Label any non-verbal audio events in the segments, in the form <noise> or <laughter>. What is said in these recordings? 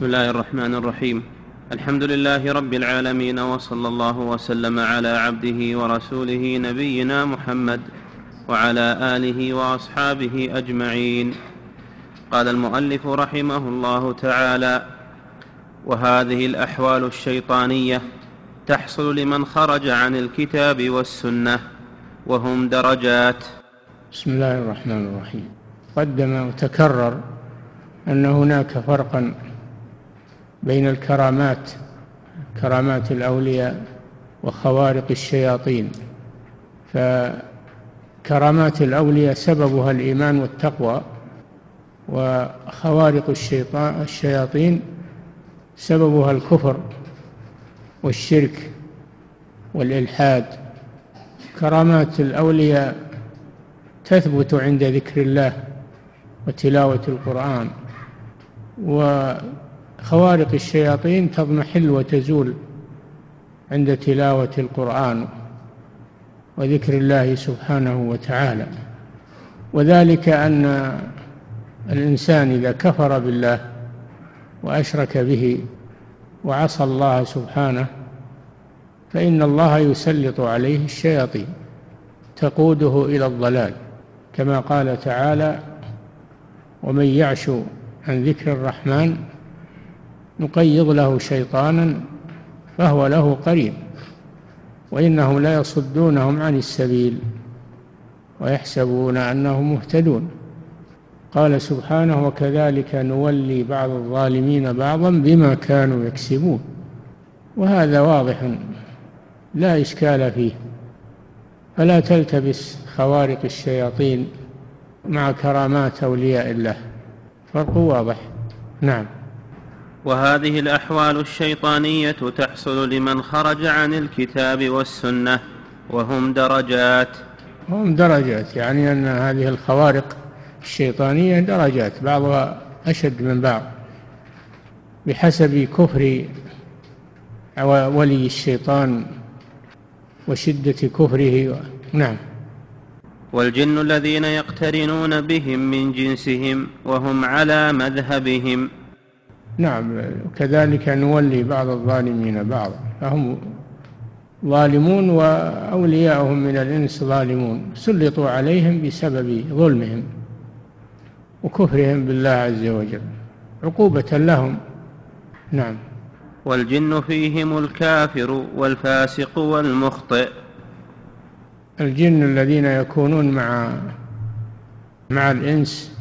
بسم الله الرحمن الرحيم. الحمد لله رب العالمين وصلى الله وسلم على عبده ورسوله نبينا محمد وعلى آله وأصحابه أجمعين. قال المؤلف رحمه الله تعالى وهذه الأحوال الشيطانية تحصل لمن خرج عن الكتاب والسنة وهم درجات. بسم الله الرحمن الرحيم. قدم وتكرر أن هناك فرقا بين الكرامات كرامات الأولياء وخوارق الشياطين. فكرامات الأولياء سببها الإيمان والتقوى وخوارق الشيطان الشياطين سببها الكفر والشرك والإلحاد. كرامات الأولياء تثبت عند ذكر الله وتلاوة القرآن وخوارق الشياطين تضمحل وتزول عند تلاوة القرآن وذكر الله سبحانه وتعالى. وذلك أن الإنسان إذا كفر بالله وأشرك به وعصى الله سبحانه فإن الله يسلط عليه الشياطين تقوده إلى الضلال كما قال تعالى ومن يعش عن ذكر الرحمن نقيض له شيطانا فهو له قرين وإنهم لا يصدونهم عن السبيل ويحسبون أنهم مهتدون. قال سبحانه وكذلك نولي بعض الظالمين بعضا بما كانوا يكسبون وهذا واضح لا إشكال فيه. فلا تلتبس خوارق الشياطين مع كرامات أولياء الله. فرق واضح. نعم. وهذه الأحوال الشيطانية تحصل لمن خرج عن الكتاب والسنة وهم درجات. هم درجات يعني أن هذه الخوارق الشيطانية درجات بعضها أشد من بعض بحسب كفر ولي الشيطان وشدة كفره. نعم. والجن الذين يقترنون بهم من جنسهم وهم على مذهبهم. نعم كذلك نولي بعض الظالمين بعضا. فهم ظالمون وأولياؤهم من الإنس ظالمون سلطوا عليهم بسبب ظلمهم وكفرهم بالله عز وجل عقوبة لهم. نعم. والجن فيهم الكافر والفاسق والمخطئ. الجن الذين يكونون مع مع الإنس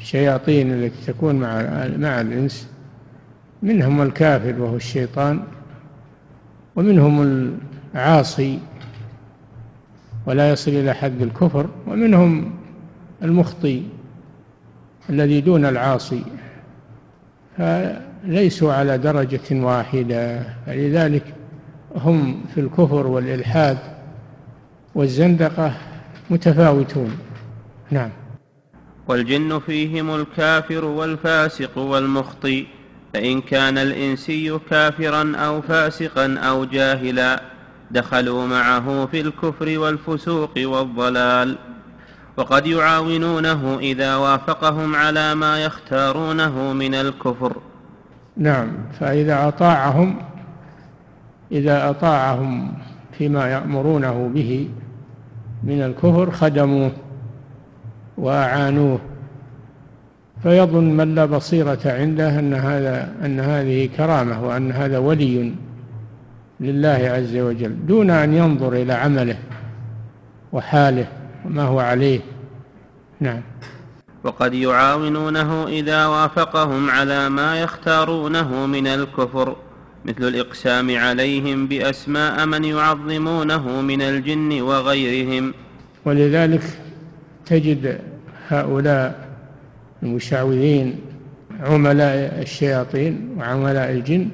الشياطين التي تكون مع مع الإنس منهم الكافر وهو الشيطان ومنهم العاصي ولا يصل إلى حد الكفر ومنهم المخطي الذي دون العاصي. فليسوا على درجة واحدة. فلذلك هم في الكفر والإلحاد والزندقة متفاوتون. نعم. والجن فيهم الكافر والفاسق والمخطي فإن كان الإنسي كافرا أو فاسقا أو جاهلا دخلوا معه في الكفر والفسوق والضلال. وقد يعاونونه إذا وافقهم على ما يختارونه من الكفر. نعم فإذا أطاعهم إذا أطاعهم فيما يأمرونه به من الكفر خدموه. وأعانوه. فيظن من لا بصيرة عنده أن هذا أن هذه كرامة وأن هذا ولي لله عز وجل دون أن ينظر إلى عمله وحاله وما هو عليه. نعم. وقد يعاونونه إذا وافقهم على ما يختارونه من الكفر مثل الإقسام عليهم بأسماء من يعظمونه من الجن وغيرهم. ولذلك تجد هؤلاء المشعوذين عملاء الشياطين وعملاء الجن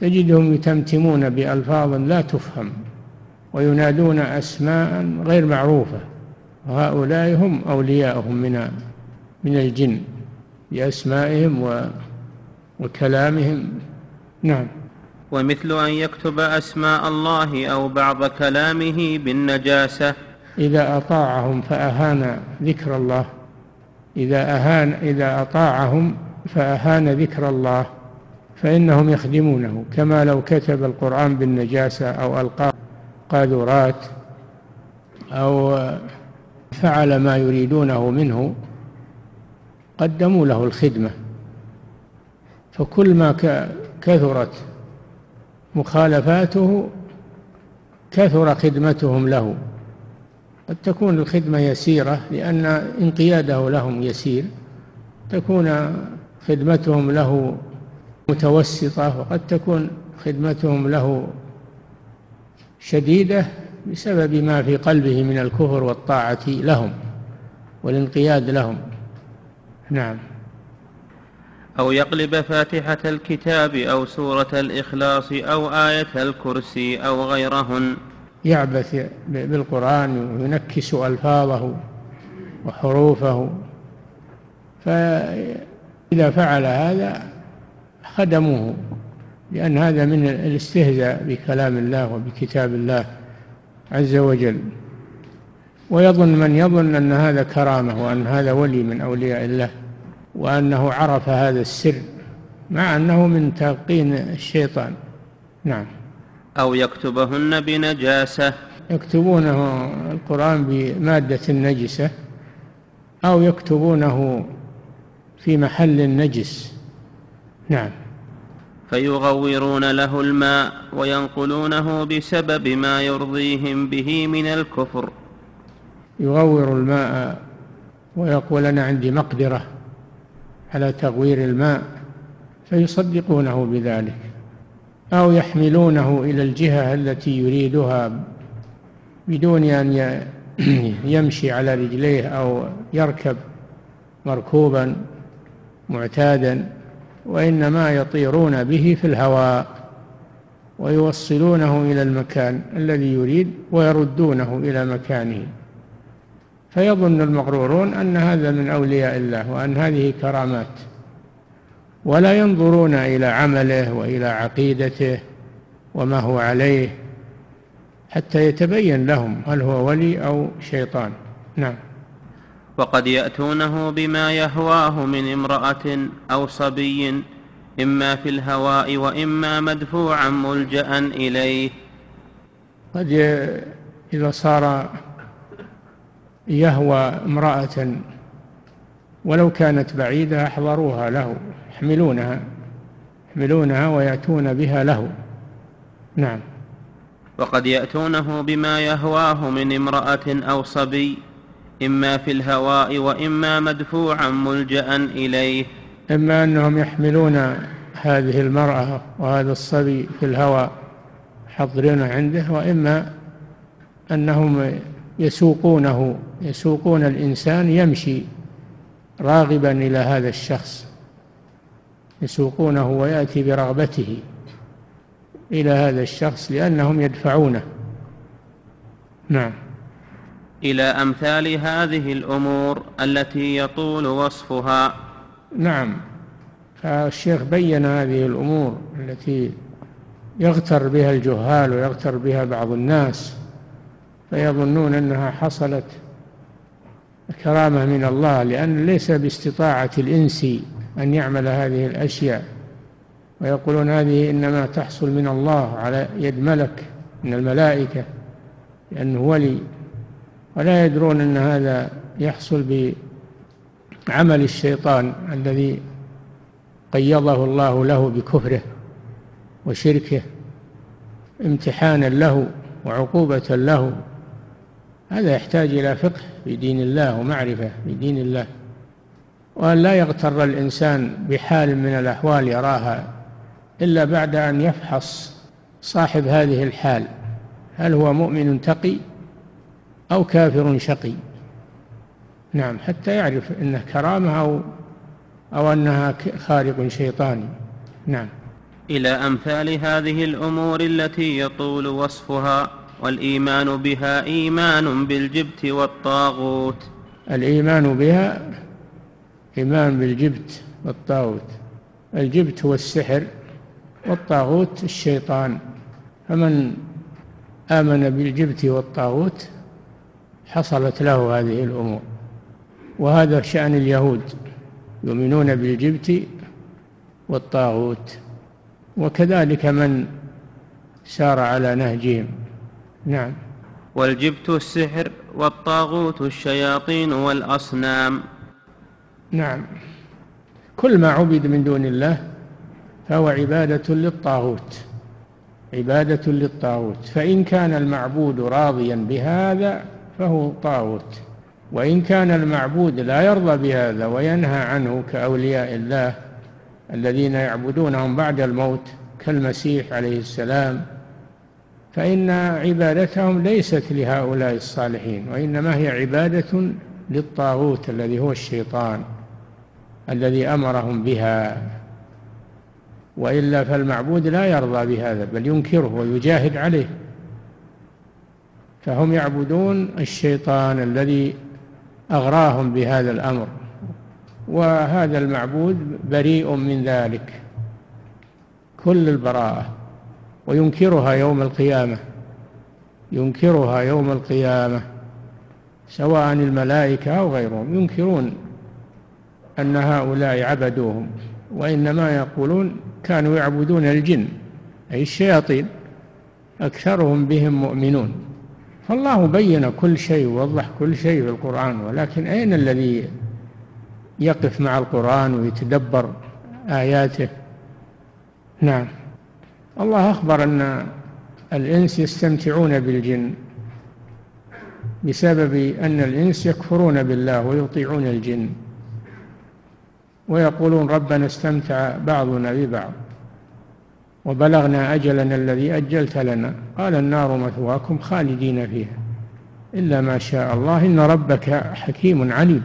تجدهم يتمتمون بألفاظ لا تفهم وينادون أسماء غير معروفة وهؤلاء هم أولياءهم من من الجن بأسمائهم وكلامهم. نعم. ومثل أن يكتب أسماء الله أو بعض كلامه بالنجاسة إذا أطاعهم فأهان ذكر الله. إذا أهان إذا أطاعهم فأهان ذكر الله. فإنهم يخدمونه. كما لو كتب القرآن بالنجاسة أو ألقى قاذورات أو فعل ما يريدونه منه قدموا له الخدمة. فكل ما كثرت مخالفاته كثر خدمتهم له. قد تكون الخدمة يسيرة لأن انقياده لهم يسير تكون خدمتهم له متوسطة وقد تكون خدمتهم له شديدة بسبب ما في قلبه من الكفر والطاعة لهم والانقياد لهم. نعم. أو يقلب فاتحة الكتاب أو سورة الإخلاص أو آية الكرسي أو غيرهن. يعبث بالقرآن وينكس ألفاظه وحروفه. فإذا فعل هذا خدموه لأن هذا من الاستهزاء بكلام الله وبكتاب الله عز وجل. ويظن من يظن أن هذا كرامة وأن هذا ولي من أولياء الله وأنه عرف هذا السر مع أنه من تلقين الشيطان. نعم. أو يكتبهن بنجاسة. يكتبونه القرآن بمادة نجسة أو يكتبونه في محل نجس نعم. فيغورون له الماء وينقلونه بسبب ما يرضيهم به من الكفر. يغور الماء ويقول أنا عندي مقدرة على تغوير الماء فيصدقونه بذلك. أو يحملونه إلى الجهة التي يريدها بدون أن <clears throat> يمشي على رجليه أو يركب مركوبا معتادا وإنما يطيرون به في الهواء ويوصلونه إلى المكان الذي يريد ويردونه إلى مكانه. فيظن المغرورون أن هذا من أولياء الله وأن هذه كرامات. ولا ينظرون إلى عمله وإلى عقيدته وما هو عليه حتى يتبين لهم هل هو ولي أو شيطان. نعم. وقد يأتونه بما يهواه من امرأة أو صبي إما في الهواء وإما مدفوعا ملجأ إليه. قد إذا صار يهوى امرأة ولو كانت بعيدة أحضروها له يحملونها يحملونها ويأتون بها له. نعم. وقد يأتونه بما يهواه من امرأة أو صبي إما في الهواء وإما مدفوعا ملجأ إليه. إما أنهم يحملون هذه المرأة وهذا الصبي في الهواء حضرين عنده وإما أنهم يسوقونه يسوقون الإنسان يمشي راغبا إلى هذا الشخص يسوقونه ويأتي برغبته إلى هذا الشخص لأنهم يدفعونه. نعم. إلى أمثال هذه الأمور التي يطول وصفها. نعم. فالشيخ بين هذه الأمور التي يغتر بها الجهال ويغتر بها بعض الناس فيظنون أنها حصلت كرامة من الله لأن ليس باستطاعة الإنس أن يعمل هذه الأشياء. ويقولون هذه إنما تحصل من الله على يد ملك من الملائكة لأنه ولي. ولا يدرون أن هذا يحصل بعمل الشيطان الذي قيضه الله له بكفره وشركه امتحانا له وعقوبة له. هذا يحتاج إلى فقه في دين الله ومعرفة في دين الله. وأن لا يغتر الإنسان بحال من الأحوال يراها إلا بعد أن يفحص صاحب هذه الحال. هل هو مؤمن تقي أو كافر شقي؟ نعم حتى يعرف أنه كرامة أو أو أنها خارق شيطاني. نعم. إلى أمثال هذه الأمور التي يطول وصفها والإيمان بها إيمان بالجبت والطاغوت. الإيمان بها إيمان بالجبت والطاغوت. الجبت هو السحر والطاغوت الشيطان. فمن آمن بالجبت والطاغوت حصلت له هذه الأمور. وهذا شأن اليهود يؤمنون بالجبت والطاغوت. وكذلك من سار على نهجهم. نعم. والجبت السحر والطاغوت الشياطين والأصنام. نعم. كل ما عبد من دون الله فهو عبادة للطاغوت. عبادة للطاغوت. فإن كان المعبود راضيا بهذا فهو طاغوت. وإن كان المعبود لا يرضى بهذا وينهى عنه كأولياء الله الذين يعبدونهم بعد الموت كالمسيح عليه السلام فإن عبادتهم ليست لهؤلاء الصالحين وإنما هي عبادة للطاغوت الذي هو الشيطان الذي أمرهم بها. وإلا فالمعبود لا يرضى بهذا بل ينكره ويجاهد عليه. فهم يعبدون الشيطان الذي أغراهم بهذا الأمر وهذا المعبود بريء من ذلك. كل البراءة. وينكرها يوم القيامة. ينكرها يوم القيامة. سواء الملائكة أو غيرهم. ينكرون أن هؤلاء عبدوهم. وإنما يقولون كانوا يعبدون الجن أي الشياطين. أكثرهم بهم مؤمنون. فالله بين كل شيء ووضح كل شيء في القرآن. ولكن أين الذي يقف مع القرآن ويتدبر آياته؟ نعم. الله أخبر أن الإنس يستمتعون بالجن بسبب أن الإنس يكفرون بالله ويطيعون الجن ويقولون ربنا استمتع بعضنا ببعض وبلغنا أجلنا الذي أجلت لنا قال النار مثواكم خالدين فيها إلا ما شاء الله إن ربك حكيم عليم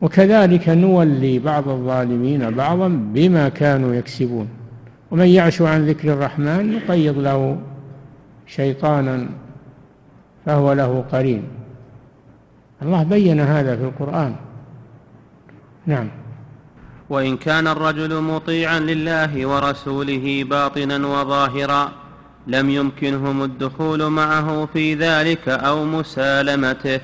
وكذلك نولي بعض الظالمين بعضا بما كانوا يكسبون ومن يعش عن ذكر الرحمن نقيض له شيطانا فهو له قرين. الله بين هذا في القرآن. نعم. وإن كان الرجل مطيعا لله ورسوله باطنا وظاهرا لم يمكنهم الدخول معه في ذلك أو مسالمته.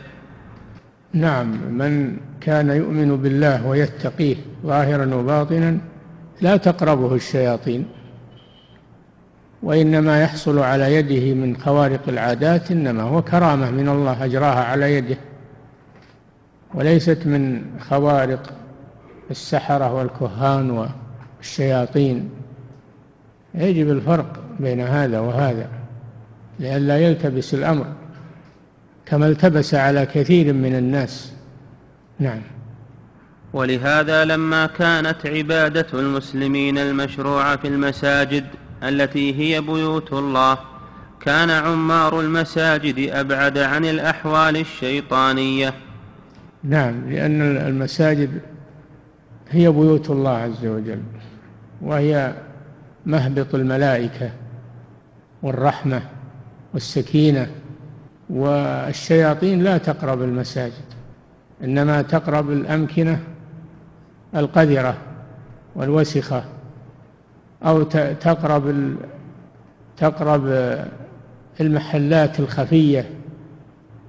نعم. من كان يؤمن بالله ويتقيه ظاهرا وباطنا لا تقربه الشياطين وإنما يحصل على يده من خوارق العادات إنما هو كرامة من الله أجراها على يده وليست من خوارق السحرة والكهان والشياطين. يجب الفرق بين هذا وهذا لئلا يلتبس الأمر كما التبس على كثير من الناس. نعم. ولهذا لما كانت عبادة المسلمين المشروعة في المساجد التي هي بيوت الله كان عمار المساجد أبعد عن الأحوال الشيطانية. نعم لأن المساجد هي بيوت الله عز وجل وهي مهبط الملائكة والرحمة والسكينة والشياطين لا تقرب المساجد إنما تقرب الأمكنة القذرة والوسخة أو تقرب تقرب المحلات الخفية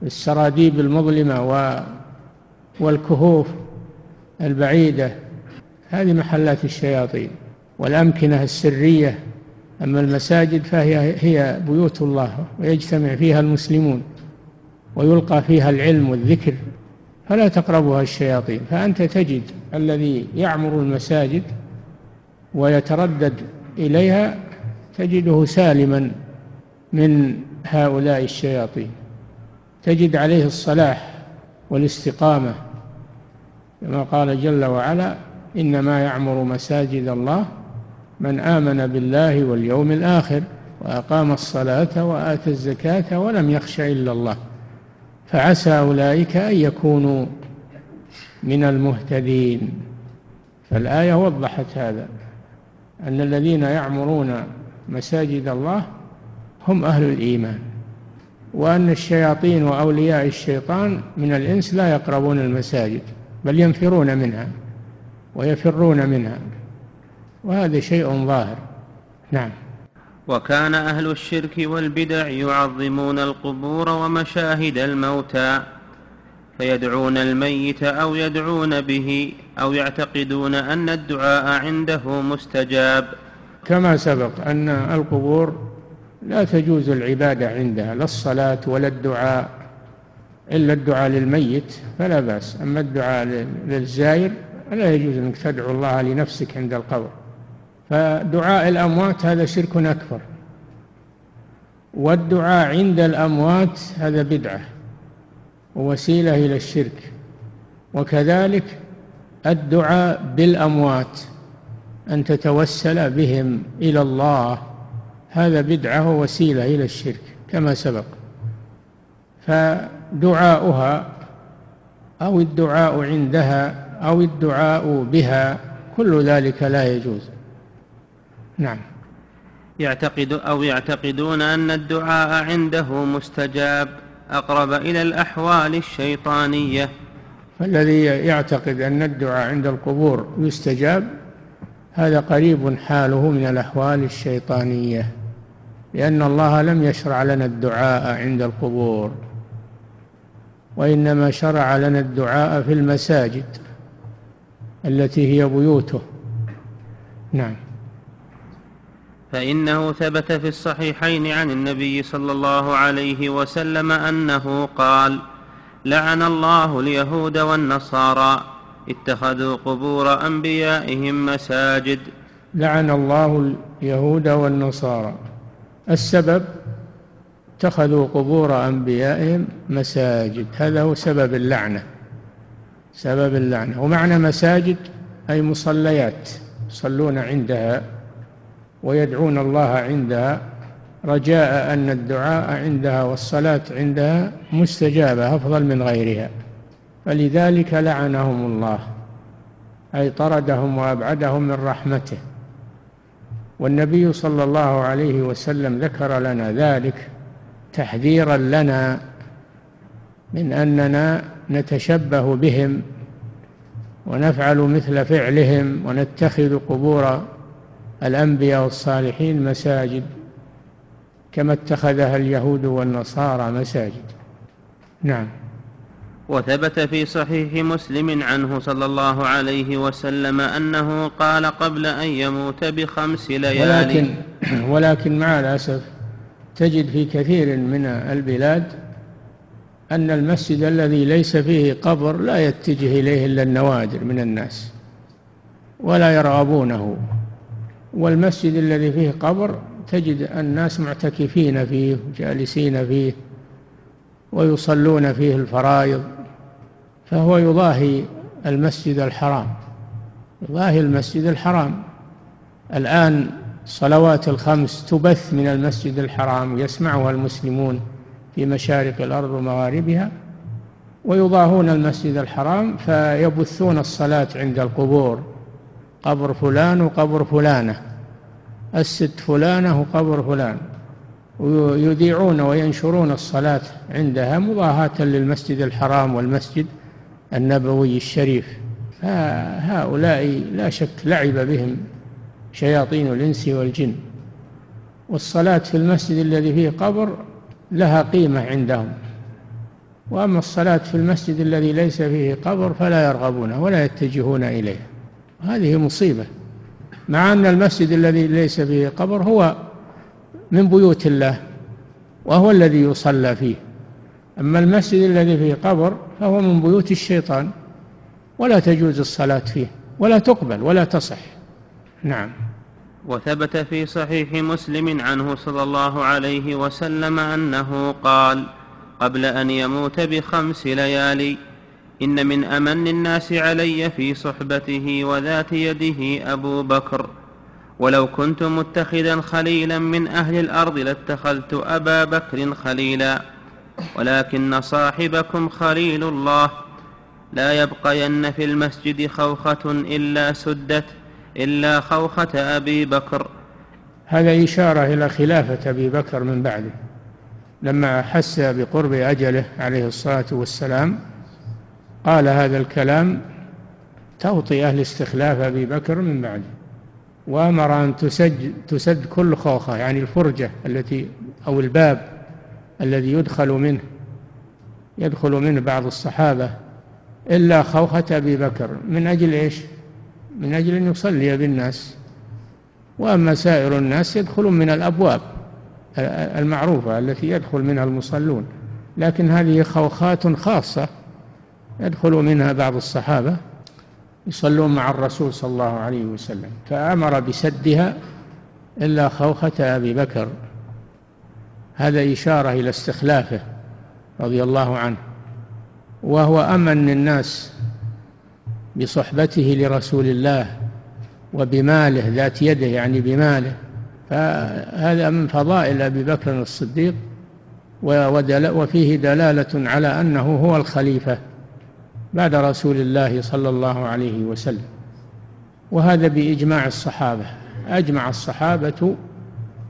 السراديب المظلمة والكهوف البعيدة. هذه محلات الشياطين والأمكنة السرية. أما المساجد فهي هي بيوت الله ويجتمع فيها المسلمون ويلقى فيها العلم والذكر فلا تقربها الشياطين. فأنت تجد الذي يعمر المساجد ويتردد إليها تجده سالما من هؤلاء الشياطين. تجد عليه الصلاح والاستقامة كما قال جل وعلا إنما يعمر مساجد الله من آمن بالله واليوم الآخر وأقام الصلاة وآتى الزكاة ولم يخش إلا الله. فعسى أولئك أن يكونوا من المهتدين. فالآية وضحت هذا أن الذين يعمرون مساجد الله هم أهل الإيمان وأن الشياطين وأولياء الشيطان من الإنس لا يقربون المساجد بل ينفرون منها ويفرون منها وهذا شيء ظاهر. نعم. وكان أهل الشرك والبدع يعظمون القبور ومشاهد الموتى. فيدعون الميت أو يدعون به أو يعتقدون أن الدعاء عنده مستجاب. كما سبق أن القبور لا تجوز العبادة عندها لا الصلاة ولا الدعاء إلا الدعاء للميت فلا بأس. أما الدعاء للزائر لا يجوز أنك تدعو الله لنفسك عند القبر. فدعاء الأموات هذا شرك أكبر والدعاء عند الأموات هذا بدعة. ووسيلة إلى الشرك. وكذلك الدعاء بالأموات أن تتوسل بهم إلى الله. هذا بدعة ووسيلة إلى الشرك كما سبق. فدعاؤها أو الدعاء عندها أو الدعاء بها كل ذلك لا يجوز. نعم. يعتقد أو يعتقدون أن الدعاء عنده مستجاب. أقرب إلى الأحوال الشيطانية. فالذي يعتقد أن الدعاء عند القبور يستجاب هذا قريب حاله من الأحوال الشيطانية لأن الله لم يشرع لنا الدعاء عند القبور وإنما شرع لنا الدعاء في المساجد التي هي بيوته. نعم. فإنه ثبت في الصحيحين عن النبي صلى الله عليه وسلم أنه قال لعن الله اليهود والنصارى اتخذوا قبور أنبيائهم مساجد. لعن الله اليهود والنصارى. السبب اتخذوا قبور أنبيائهم مساجد. هذا هو سبب اللعنة. سبب اللعنة. ومعنى مساجد أي مصليات يصلون عندها ويدعون الله عندها رجاء أن الدعاء عندها والصلاة عندها مستجابة أفضل من غيرها. فلذلك لعنهم الله أي طردهم وأبعدهم من رحمته. والنبي صلى الله عليه وسلم ذكر لنا ذلك تحذيرا لنا من أننا نتشبه بهم ونفعل مثل فعلهم ونتخذ قبور الأنبياء والصالحين مساجد كما اتخذها اليهود والنصارى مساجد. نعم. وثبت في صحيح مسلم عنه صلى الله عليه وسلم أنه قال قبل أن يموت بخمس ليال. ولكن, ولكن مع الأسف تجد في كثير من البلاد أن المسجد الذي ليس فيه قبر لا يتجه إليه إلا النوادر من الناس ولا يرغبونه. والمسجد الذي فيه قبر تجد الناس معتكفين فيه جالسين فيه ويصلون فيه الفرائض فهو يضاهي المسجد الحرام يضاهي المسجد الحرام. الآن الصلوات الخمس تبث من المسجد الحرام يسمعها المسلمون في مشارق الأرض ومغاربها ويضاهون المسجد الحرام فيبثون الصلاة عند القبور. قبر فلان وقبر فلانة. الست فلانة وقبر فلان. ويذيعون وينشرون الصلاة عندها مضاهاة للمسجد الحرام والمسجد النبوي الشريف. فهؤلاء لا شك لعب بهم شياطين الإنس والجن. والصلاة في المسجد الذي فيه قبر لها قيمة عندهم. وأما الصلاة في المسجد الذي ليس فيه قبر فلا يرغبونه ولا يتجهون إليه. هذه مصيبة مع أن المسجد الذي ليس فيه قبر هو من بيوت الله وهو الذي يصلى فيه. أما المسجد الذي فيه قبر فهو من بيوت الشيطان ولا تجوز الصلاة فيه ولا تقبل ولا تصح. نعم. وثبت في صحيح مسلم عنه صلى الله عليه وسلم أنه قال قبل أن يموت بخمس ليالي إن من أمن الناس علي في صحبته وذات يده أبو بكر. ولو كنت متخذا خليلا من أهل الأرض لاتخذت أبا بكر خليلا. ولكن صاحبكم خليل الله. لا يبقين في المسجد خوخة إلا سدت إلا خوخة أبي بكر. هذا إشارة إلى خلافة أبي بكر من بعده. لما حس بقرب أجله عليه الصلاة والسلام قال هذا الكلام توطئة لاستخلاف أبي بكر من بعده وأمر أن تسد, تسد كل خوخة يعني الفرجة التي أو الباب الذي يدخل منه يدخل منه بعض الصحابة إلا خوخة أبي بكر. من أجل إيش؟ من أجل أن يصلي بالناس. وأما سائر الناس يدخلون من الأبواب المعروفة التي يدخل منها المصلون. لكن هذه خوخات خاصة يدخل منها بعض الصحابة يصلون مع الرسول صلى الله عليه وسلم فأمر بسدها إلا خوخة أبي بكر. هذا إشارة إلى استخلافه رضي الله عنه وهو أمن الناس بصحبته لرسول الله وبماله ذات يده يعني بماله. فهذا من فضائل أبي بكر الصديق وفيه دلالة على أنه هو الخليفة. بعد رسول الله صلى الله عليه وسلم. وهذا بإجماع الصحابة. أجمع الصحابة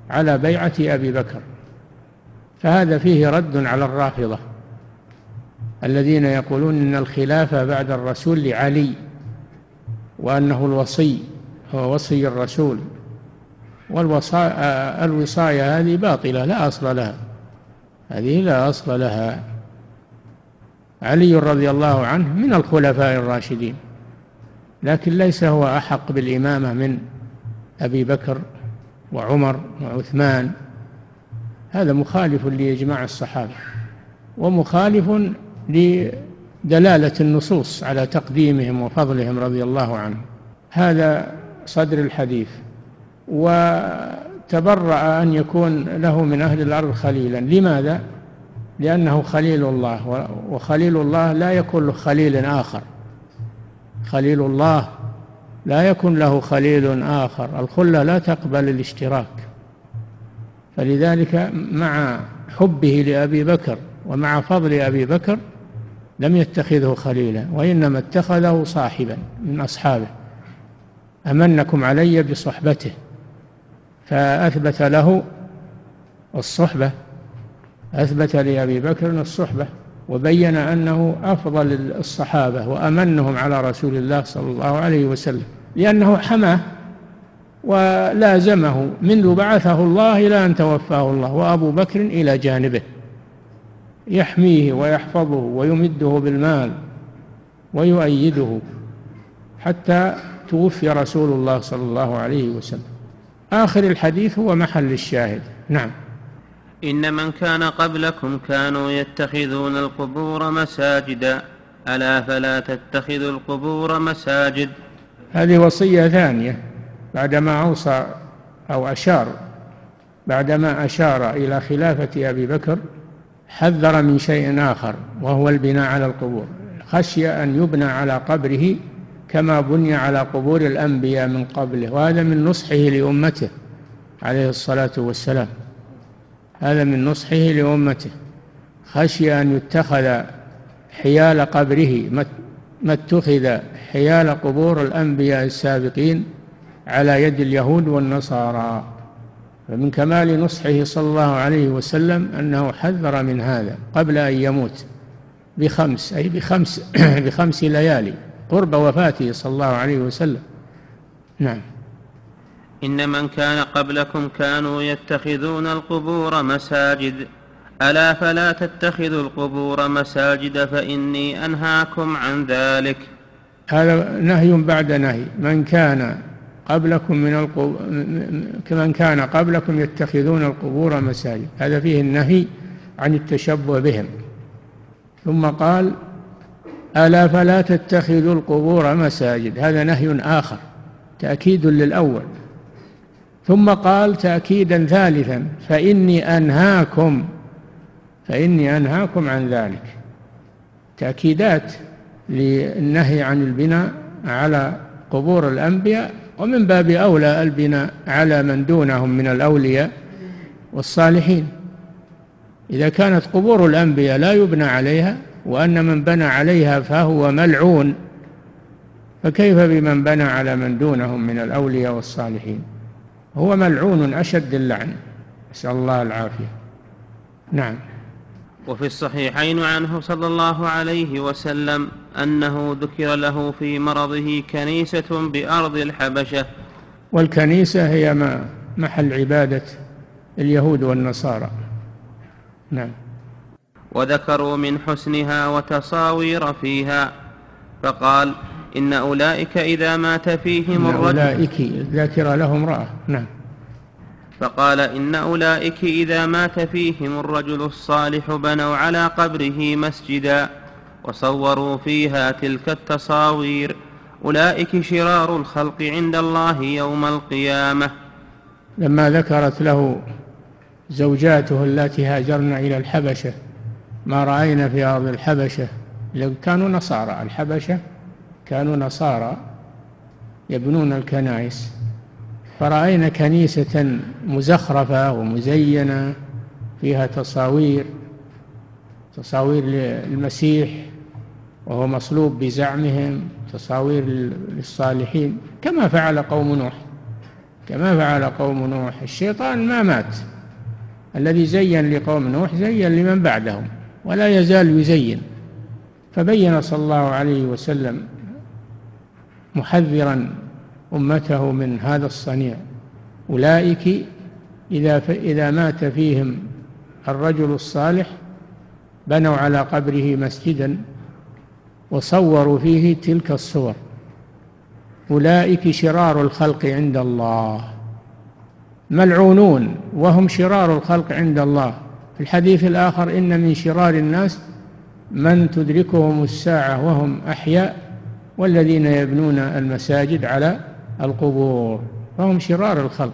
على بيعة أبي بكر. فهذا فيه رد على الرافضة الذين يقولون إن الخلافة بعد الرسول لعلي وأنه الوصي هو وصي الرسول. والوصايا هذه باطلة لا أصل لها. هذه لا أصل لها. علي رضي الله عنه من الخلفاء الراشدين لكن ليس هو أحق بالإمامة من أبي بكر وعمر وعثمان. هذا مخالف لإجماع الصحابة ومخالف لدلالة النصوص على تقديمهم وفضلهم رضي الله عنهم. هذا صدر الحديث وتبرأ أن يكون له من أهل الأرض خليلا. لماذا؟ لأنه خليل الله وخليل الله لا يكون له خليل آخر. خليل الله لا يكون له خليل آخر. الخلة لا تقبل الاشتراك. فلذلك مع حبه لأبي بكر ومع فضل أبي بكر لم يتخذه خليلا وإنما اتخذه صاحبا من أصحابه. أمنكم علي بصحبته فأثبت له الصحبة. أثبت لأبي بكر الصحبة وبين أنه أفضل الصحابة وأمنهم على رسول الله صلى الله عليه وسلم لأنه حماه ولازمه منذ بعثه الله إلى أن توفاه الله وأبو بكر إلى جانبه يحميه ويحفظه ويمده بالمال ويؤيده حتى توفي رسول الله صلى الله عليه وسلم. آخر الحديث هو محل الشاهد. نعم. إن من كان قبلكم كانوا يتخذون القبور مساجدا. ألا فلا تتخذوا القبور مساجد. هذه وصية ثانية. بعدما أوصى أو أشار بعدما أشار إلى خلافة أبي بكر حذر من شيء آخر وهو البناء على القبور. خشي أن يبنى على قبره كما بني على قبور الأنبياء من قبله وهذا من نصحه لأمته عليه الصلاة والسلام. هذا من نصحه لأمته خشي أن يتخذ حيال قبره ما اتخذ حيال قبور الأنبياء السابقين على يد اليهود والنصارى. فمن كمال نصحه صلى الله عليه وسلم أنه حذر من هذا قبل أن يموت بخمس أي بخمس <clears throat> بخمس ليالي قرب وفاته صلى الله عليه وسلم. نعم. إن من كان قبلكم كانوا يتخذون القبور مساجد. ألا فلا تتخذوا القبور مساجد فإني أنهاكم عن ذلك. هذا نهي بعد نهي. من كان قبلكم من القبور من كان قبلكم يتخذون القبور مساجد. هذا فيه النهي عن التشبه بهم. ثم قال ألا فلا تتخذوا القبور مساجد. هذا نهي آخر تأكيد للأول. ثم قال تأكيدا ثالثا فإني أنهاكم فإني أنهاكم عن ذلك. تأكيدات للنهي عن البناء على قبور الأنبياء ومن باب أولى البناء على من دونهم من الأولياء والصالحين. إذا كانت قبور الأنبياء لا يبنى عليها وأن من بنى عليها فهو ملعون فكيف بمن بنى على من دونهم من الأولياء والصالحين؟ هو ملعون أشد اللعن. نسأل الله العافية. نعم. وفي الصحيحين عنه صلى الله عليه وسلم أنه ذكر له في مرضه كنيسة بأرض الحبشة. والكنيسة هي ما محل عبادة اليهود والنصارى. نعم. وذكروا من حسنها وتصاوير فيها فقال إن أولئك إذا مات فيهم إن الرجل أولئك ذاكر لهم امرأة. نعم. فقال إن أولئك إذا مات فيهم الرجل الصالح بنوا على قبره مسجدا وصوروا فيها تلك التصاوير. أولئك شرار الخلق عند الله يوم القيامة. لما ذكرت له زوجاته التي هاجرن إلى الحبشة ما رأينا في أرض الحبشة. لو كانوا نصارى الحبشة كانوا نصارى يبنون الكنائس فرأينا كنيسة مزخرفة ومزينة فيها تصاوير تصاوير للمسيح وهو مصلوب بزعمهم تصاوير للصالحين كما فعل قوم نوح كما فعل قوم نوح الشيطان ما مات الذي زين لقوم نوح زين لمن بعدهم ولا يزال يزين فبين صلى الله عليه وسلم محذرا أمته من هذا الصنيع. أولئك إذا إذا مات فيهم الرجل الصالح بنوا على قبره مسجدا وصوروا فيه تلك الصور. أولئك شرار الخلق عند الله. ملعونون وهم شرار الخلق عند الله. في الحديث الآخر إن من شرار الناس من تدركهم الساعة وهم أحياء والذين يبنون المساجد على القبور فهم شرار الخلق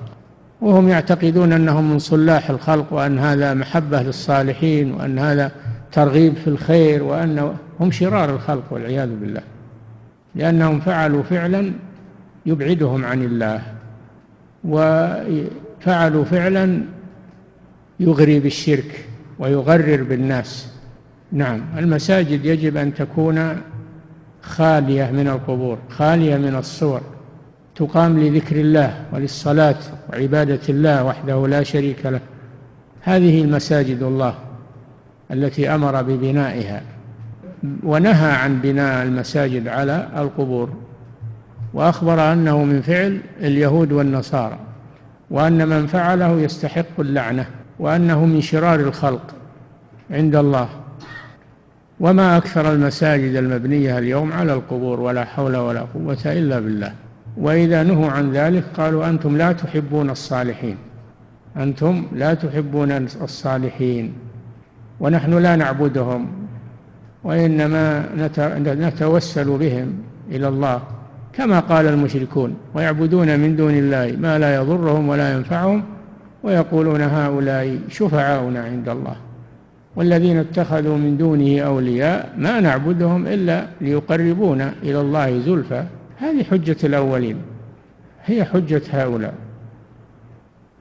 وهم يعتقدون أنهم من صلاح الخلق وأن هذا محبة للصالحين وأن هذا ترغيب في الخير وأن هم شرار الخلق والعياذ بالله لأنهم فعلوا فعلا يبعدهم عن الله وفعلوا فعلا يغري بالشرك ويغرر بالناس. نعم المساجد يجب أن تكون خالية من القبور خالية من الصور تقام لذكر الله وللصلاة وعبادة الله وحده لا شريك له. هذه المساجد الله التي أمر ببنائها ونهى عن بناء المساجد على القبور وأخبر أنه من فعل اليهود والنصارى وأن من فعله يستحق اللعنة وأنه من شرار الخلق عند الله. وما أكثر المساجد المبنية اليوم على القبور ولا حول ولا قوة إلا بالله. وإذا نهوا عن ذلك قالوا أنتم لا تحبون الصالحين. أنتم لا تحبون الصالحين. ونحن لا نعبدهم وإنما نتوسل بهم إلى الله كما قال المشركون. ويعبدون من دون الله ما لا يضرهم ولا ينفعهم ويقولون هؤلاء شفعاؤنا عند الله. والذين اتخذوا من دونه أولياء ما نعبدهم إلا ليقربونا إلى الله زلفى. هذه حجة الأولين هي حجة هؤلاء.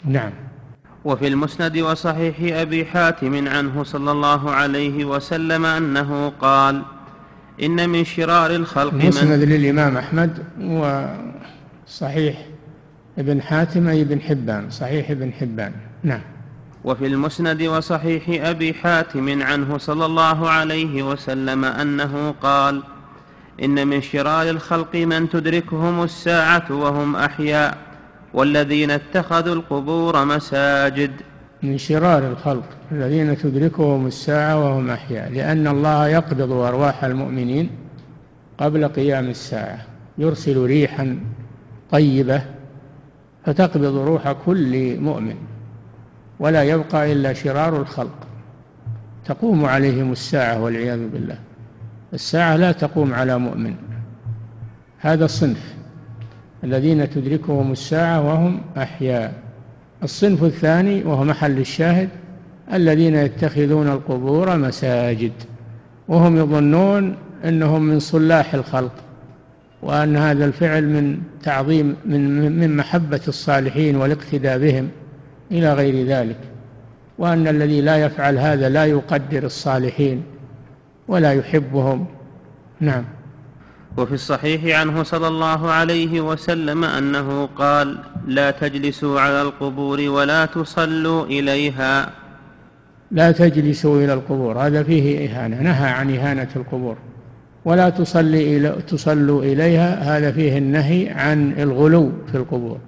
نعم. وفي المسند وصحيح أبي حاتم عنه صلى الله عليه وسلم أنه قال إن من شرار الخلق مسند للإمام أحمد وصحيح ابن حاتم أي ابن حبان صحيح ابن حبان. نعم. وفي المسند وصحيح أبي حاتم عنه صلى الله عليه وسلم أنه قال إن من شرار الخلق من تدركهم الساعة وهم أحياء والذين اتخذوا القبور مساجد. من شرار الخلق الذين تدركهم الساعة وهم أحياء لأن الله يقبض أرواح المؤمنين قبل قيام الساعة يرسل ريحا طيبة فتقبض روح كل مؤمن. ولا يبقى إلا شرار الخلق. تقوم عليهم الساعة والعياذ بالله. الساعة لا تقوم على مؤمن. هذا الصنف الذين تدركهم الساعة وهم أحياء. الصنف الثاني وهو محل الشاهد الذين يتخذون القبور مساجد. وهم يظنون أنهم من صلاح الخلق وأن هذا الفعل من تعظيم من من محبة الصالحين والاقتداء بهم. إلى غير ذلك وأن الذي لا يفعل هذا لا يقدر الصالحين ولا يحبهم. نعم. وفي الصحيح عنه صلى الله عليه وسلم أنه قال لا تجلسوا على القبور ولا تصلوا إليها. لا تجلسوا إلى القبور هذا فيه إهانة نهى عن إهانة القبور. ولا تصلي إلى تصلوا إليها هذا فيه النهي عن الغلو في القبور.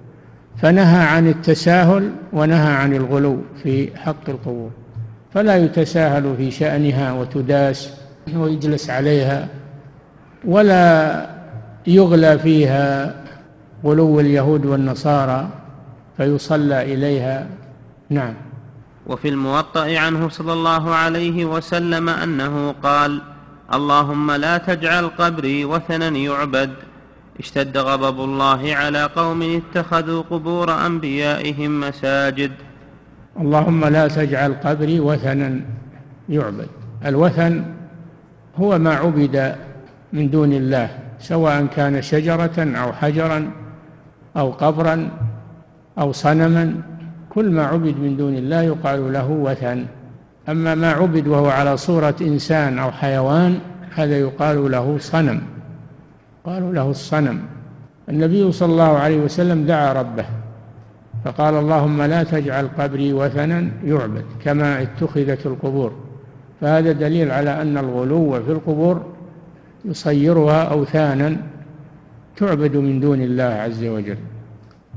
فنهى عن التساهل ونهى عن الغلو في حق القبور فلا يتساهل في شأنها وتداس ويجلس عليها ولا يغلى فيها غلو اليهود والنصارى فيصلى إليها. نعم. وفي الموطأ عنه صلى الله عليه وسلم أنه قال اللهم لا تجعل قبري وثنا يعبد. اشتد غضب الله على قوم اتخذوا قبور أنبيائهم مساجد. اللهم لا تجعل قبري وثنا يعبد. الوثن هو ما عبد من دون الله سواء كان شجرة أو حجرا أو قبرا أو صنما كل ما عبد من دون الله يقال له وثن. أما ما عبد وهو على صورة إنسان أو حيوان هذا يقال له صنم. قالوا له الصنم. النبي صلى الله عليه وسلم دعا ربه فقال اللهم لا تجعل قبري وثنا يعبد كما اتخذت القبور. فهذا دليل على أن الغلو في القبور يصيرها أوثانا تعبد من دون الله عز وجل.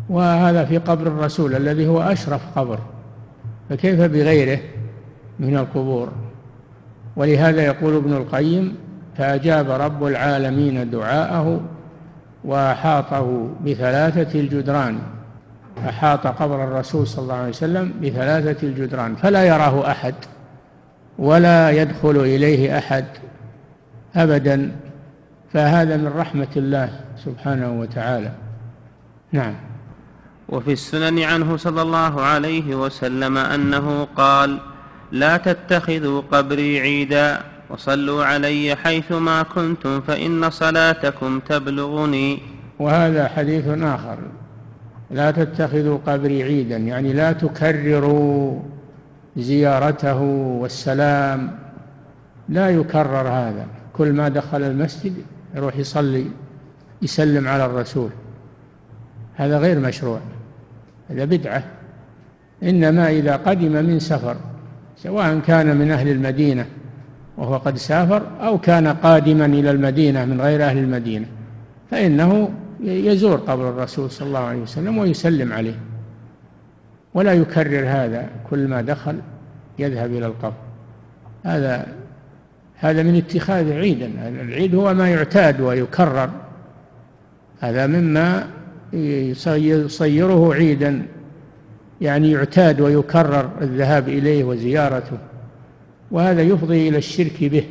وهذا في قبر الرسول الذي هو أشرف قبر فكيف بغيره من القبور؟ ولهذا يقول ابن القيم فأجاب رب العالمين دعاءه وأحاطه بثلاثة الجدران. أحاط قبر الرسول صلى الله عليه وسلم بثلاثة الجدران فلا يراه أحد ولا يدخل إليه أحد أبدا. فهذا من رحمة الله سبحانه وتعالى. نعم. وفي السنن عنه صلى الله عليه وسلم أنه قال لا تتخذوا قبري عيدا وصلوا علي حيثما كنتم فإن صلاتكم تبلغني. وهذا حديث آخر. لا تتخذوا قبري عيدا يعني لا تكرروا زيارته والسلام. لا يكرر هذا. كل ما دخل المسجد يروح يصلي يسلم على الرسول. هذا غير مشروع. هذا بدعة. إنما إذا قدم من سفر سواء كان من أهل المدينة وهو قد سافر أو كان قادما إلى المدينة من غير أهل المدينة فإنه يزور قبر الرسول صلى الله عليه وسلم ويسلم عليه. ولا يكرر هذا كل ما دخل يذهب إلى القبر. هذا هذا من اتخاذ عيدا. العيد هو ما يعتاد ويكرر. هذا مما يصيره عيدا يعني يعتاد ويكرر الذهاب إليه وزيارته. وهذا يفضي إلى الشرك به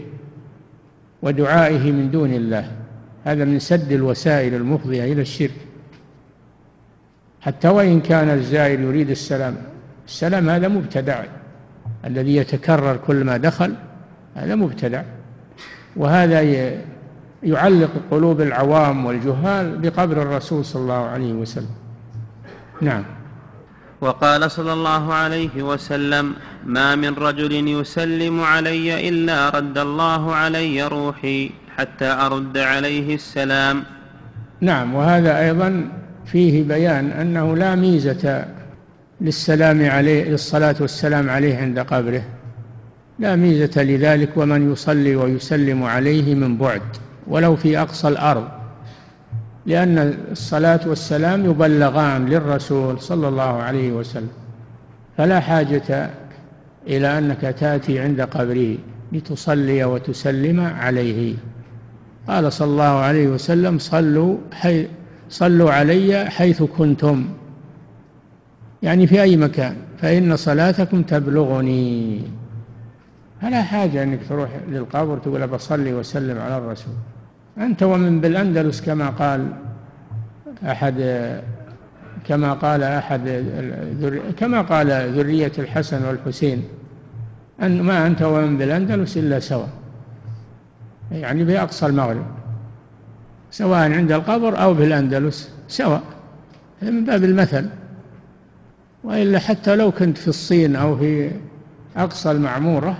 ودعائه من دون الله. هذا من سد الوسائل المفضية إلى الشرك. حتى وإن كان الزائر يريد السلام السلام هذا مبتدع. الذي يتكرر كل ما دخل هذا مبتدع. وهذا يعلق قلوب العوام والجهال بقبر الرسول صلى الله عليه وسلم. نعم. وقال صلى الله عليه وسلم ما من رجل يسلم علي إلا رد الله علي روحي حتى أرد عليه السلام. نعم وهذا أيضا فيه بيان أنه لا ميزة للسلام عليه للصلاة والسلام عليه عند قبره. لا ميزة لذلك ومن يصلي ويسلم عليه من بعد ولو في أقصى الأرض. لأن الصلاة والسلام يبلغان للرسول صلى الله عليه وسلم. فلا حاجة إلى أنك تأتي عند قبره لتصلي وتسلم عليه. قال صلى الله عليه وسلم صلوا حي صلوا علي حيث كنتم. يعني في أي مكان فإن صلاتكم تبلغني. فلا حاجة أنك تروح للقبر تقول بصلي وسلم على الرسول. أنت ومن بالأندلس كما قال أحد كما قال أحد كما قال ذرية الحسن والحسين أن ما أنت ومن بالأندلس إلا سواء يعني بأقصى المغرب سواء عند القبر أو بالأندلس سواء من باب المثل. وإلا حتى لو كنت في الصين أو في أقصى المعمورة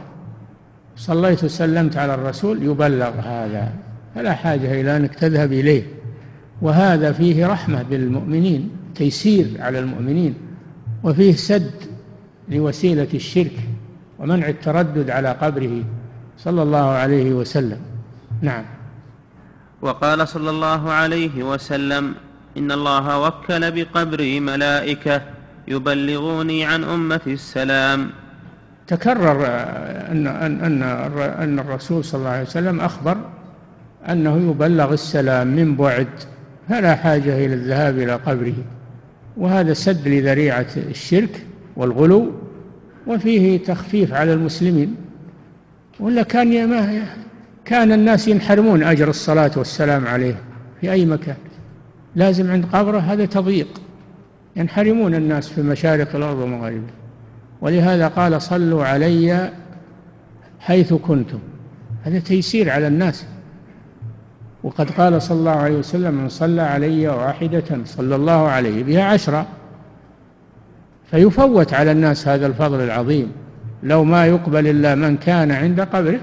صليت وسلمت على الرسول يبلغ هذا. فلا حاجة إلى أنك تذهب إليه. وهذا فيه رحمة بالمؤمنين تيسير على المؤمنين وفيه سد لوسيلة الشرك ومنع التردد على قبره صلى الله عليه وسلم. نعم. وقال صلى الله عليه وسلم إن الله وكل بقبري ملائكة يبلغوني عن أمتي السلام. تكرر أن أن أن أن الرسول صلى الله عليه وسلم أخبر أنه يبلغ السلام من بعد فلا حاجة إلى الذهاب إلى قبره. وهذا سد لذريعة الشرك والغلو وفيه تخفيف على المسلمين. ولا كان ما كان الناس ينحرمون أجر الصلاة والسلام عليه في أي مكان. لازم عند قبره هذا تضييق. ينحرمون الناس في مشارق الأرض ومغاربها ولهذا قال صلوا علي حيث كنتم. هذا تيسير على الناس. وقد قال صلى الله عليه وسلم من صلى علي واحدة صلى الله عليه بها عشرة. فيفوت على الناس هذا الفضل العظيم. لو ما يقبل إلا من كان عند قبره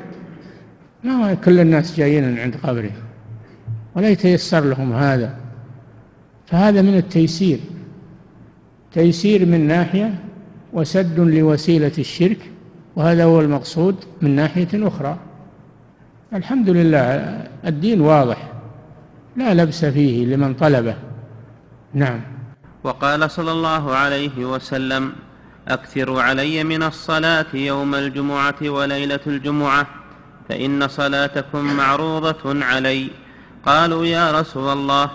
ما كل الناس جايين عند قبره؟ ولا يتيسر لهم هذا. فهذا من التيسير. تيسير من ناحية وسد لوسيلة الشرك وهذا هو المقصود من ناحية أخرى. الحمد لله الدين واضح. لا لبس فيه لمن طلبه. نعم. وقال صلى الله عليه وسلم اكثروا علي من الصلاة يوم الجمعة وليلة الجمعة فإن صلاتكم معروضة علي. قالوا يا رسول الله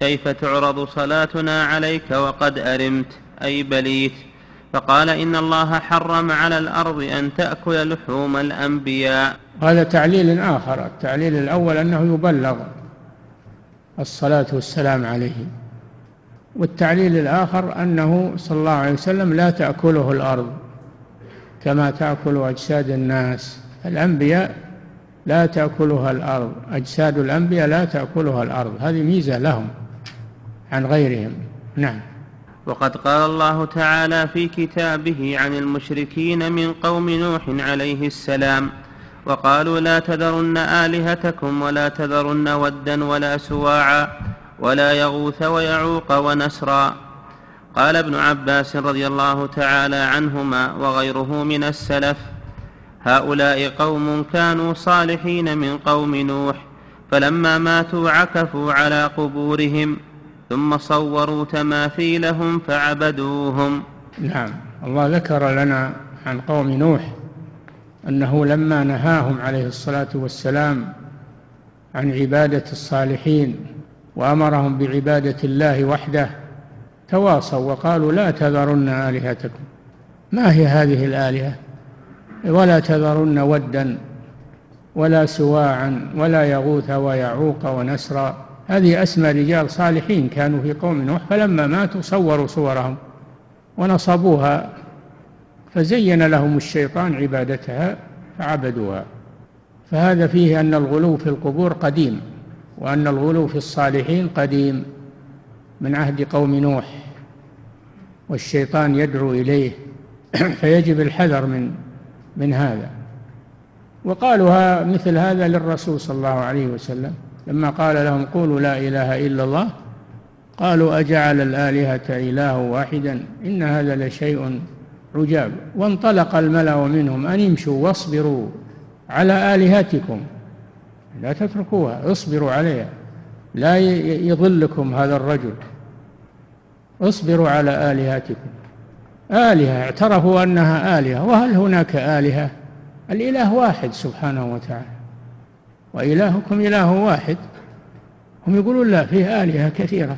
كيف تعرض صلاتنا عليك وقد أرمت؟ أي بليت. فقال إن الله حرم على الأرض أن تأكل لحوم الأنبياء. هذا تعليل آخر التعليل الأول أنه يبلغ الصلاة والسلام عليه. والتعليل الآخر أنه صلى الله عليه وسلم لا تأكله الأرض كما تأكل أجساد الناس. الأنبياء لا تأكلها الأرض أجساد الأنبياء لا تأكلها الأرض. هذه ميزة لهم عن غيرهم. نعم. وقد قال الله تعالى في كتابه عن المشركين من قوم نوح عليه السلام وقالوا لا تذرن آلهتكم ولا تذرن ودا ولا سواعا ولا يغوث ويعوق ونسرا. قال ابن عباس رضي الله تعالى عنهما وغيره من السلف هؤلاء قوم كانوا صالحين من قوم نوح فلما ماتوا عكفوا على قبورهم ثم صوروا تماثيلهم فعبدوهم. نعم الله ذكر لنا عن قوم نوح أنه لما نهاهم عليه الصلاة والسلام عن عبادة الصالحين وأمرهم بعبادة الله وحده تواصوا وقالوا لا تذرن آلهتكم. ما هي هذه الآلهة؟ ولا تذرن ودا ولا سواعا ولا يغوث ويعوق ونسرا. هذه اسماء رجال صالحين كانوا في قوم نوح فلما ماتوا صوروا صورهم ونصبوها فزين لهم الشيطان عبادتها فعبدوها. فهذا فيه أن الغلو في القبور قديم وأن الغلو في الصالحين قديم من عهد قوم نوح والشيطان يدعو إليه <clears throat> فيجب الحذر من من هذا. وقالوا مثل هذا للرسول صلى الله عليه وسلم. لما قال لهم قولوا لا إله إلا الله قالوا أجعل الآلهة إله واحدا إن هذا لشيء عجاب وانطلق الملأ منهم أن امشوا واصبروا على آلهتكم. لا تتركوها اصبروا عليها. لا يضلكم هذا الرجل. اصبروا على آلهتكم. آلهة اعترفوا أنها آلهة. وهل هناك آلهة؟ الإله واحد سبحانه وتعالى. وإلهكم إله واحد. هم يقولون لا فيه آلهة كثيرة.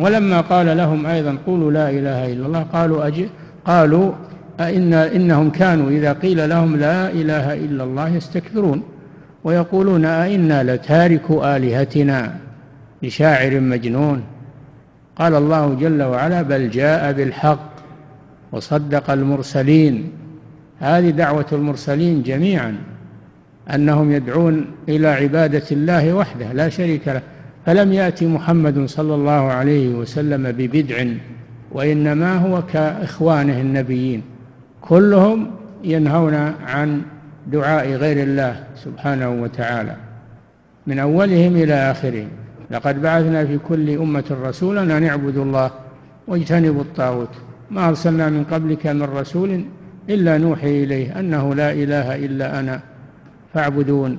ولما قال لهم أيضا قولوا لا إله إلا الله قالوا أجل قالوا أئن إنهم كانوا إذا قيل لهم لا إله إلا الله يستكبرون ويقولون أئنا لتاركوا آلهتنا لشاعر مجنون. قال الله جل وعلا بل جاء بالحق وصدق المرسلين. هذه دعوة المرسلين جميعا أنهم يدعون إلى عبادة الله وحده لا شريك له. فلم يأتي محمد صلى الله عليه وسلم ببدع وإنما هو كإخوانه النبيين. كلهم ينهون عن دعاء غير الله سبحانه وتعالى. من أولهم إلى آخرهم. لقد بعثنا في كل أمة رسولا أن اعبدوا الله واجتنبوا الطاغوت. ما أرسلنا من قبلك من رسول إلا نوحي إليه أنه لا إله إلا أنا فاعبدون.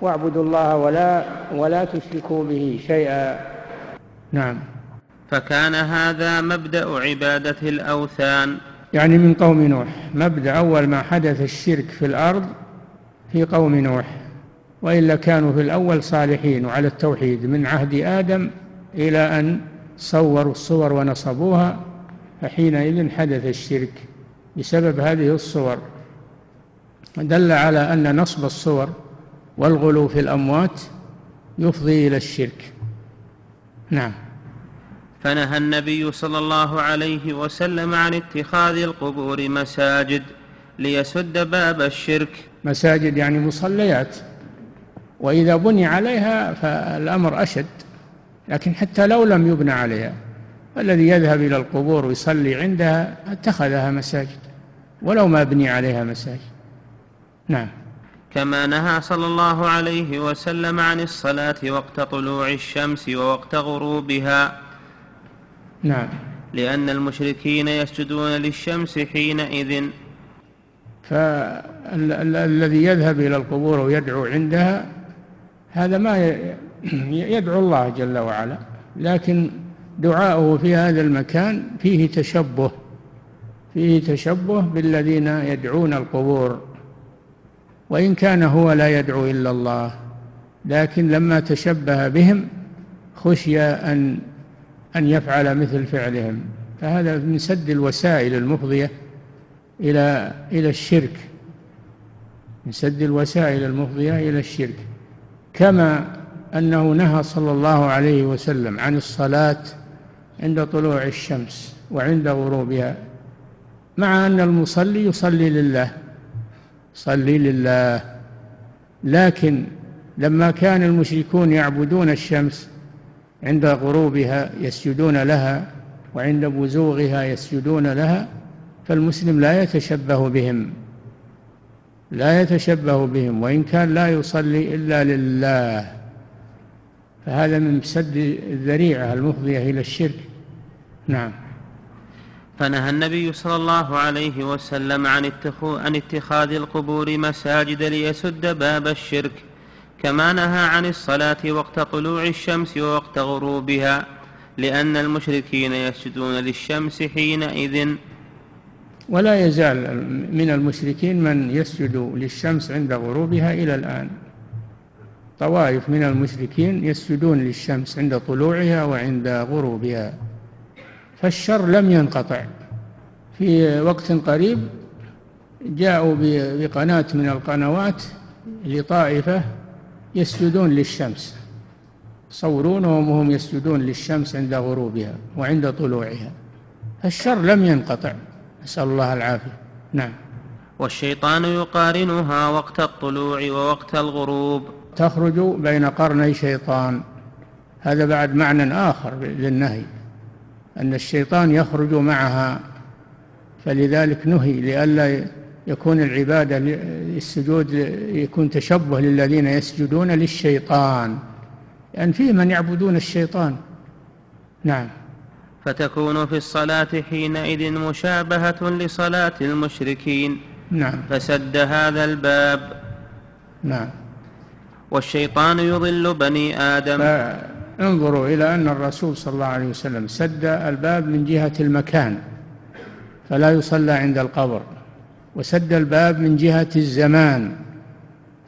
واعبدوا الله ولا ولا تشركوا به شيئا. نعم. فكان هذا مبدأ عبادة الأوثان. يعني من قوم نوح. مبدأ أول ما حدث الشرك في الأرض في قوم نوح. وإلا كانوا في الأول صالحين وعلى التوحيد من عهد آدم إلى أن صوروا الصور ونصبوها فحينئذ حدث الشرك بسبب هذه الصور. دل على أن نصب الصور والغلو في الأموات يفضي إلى الشرك. نعم. فنهى النبي صلى الله عليه وسلم عن اتخاذ القبور مساجد ليسد باب الشرك. مساجد يعني مصليات. وإذا بني عليها فالأمر أشد لكن حتى لو لم يبنى عليها الذي يذهب إلى القبور ويصلي عندها اتخذها مساجد ولو ما بني عليها مساجد. نعم. كما نهى صلى الله عليه وسلم عن الصلاة وقت طلوع الشمس ووقت غروبها. نعم. لأن المشركين يسجدون للشمس حينئذ. فالذي يذهب إلى القبور ويدعو عندها هذا ما يدعو الله جل وعلا لكن دعاؤه في هذا المكان فيه تشبه فيه تشبه بالذين يدعون القبور. وإن كان هو لا يدعو إلا الله لكن لما تشبه بهم خشي أن أن يفعل مثل فعلهم. فهذا من سد الوسائل المفضية إلى إلى الشرك. من سد الوسائل المفضية إلى الشرك. كما أنه نهى صلى الله عليه وسلم عن الصلاة عند طلوع الشمس وعند غروبها مع أن المصلي يصلي لله صلي لله. لكن لما كان المشركون يعبدون الشمس عند غروبها يسجدون لها وعند بزوغها يسجدون لها فالمسلم لا يتشبه بهم. لا يتشبه بهم وإن كان لا يصلي إلا لله. فهذا من سد الذريعة المفضية إلى الشرك. نعم. فنهى النبي صلى الله عليه وسلم عن عن اتخاذ القبور مساجد ليسد باب الشرك. كما نهى عن الصلاة وقت طلوع الشمس ووقت غروبها لأن المشركين يسجدون للشمس حينئذ. ولا يزال من المشركين من يسجد للشمس عند غروبها إلى الآن. طوائف من المشركين يسجدون للشمس عند طلوعها وعند غروبها. فالشر لم ينقطع. في وقت قريب جاءوا بقناة من القنوات لطائفة يسجدون للشمس. صورونهم وهم يسجدون للشمس عند غروبها وعند طلوعها. فالشر لم ينقطع. نسأل الله العافية. نعم. والشيطان يقارنها وقت الطلوع ووقت الغروب. تخرج بين قرني شيطان. هذا بعد معنى آخر للنهي أن الشيطان يخرج معها. فلذلك نهي لئلا يكون العبادة السجود يكون تشبه للذين يسجدون للشيطان. لأن يعني فيه من يعبدون الشيطان. نعم. فتكون في الصلاة حينئذ مشابهة لصلاة المشركين. نعم. فسد هذا الباب. نعم. والشيطان يضل بني آدم. انظروا إلى أن الرسول صلى الله عليه وسلم سد الباب من جهة المكان. فلا يصلى عند القبر. وسد الباب من جهة الزمان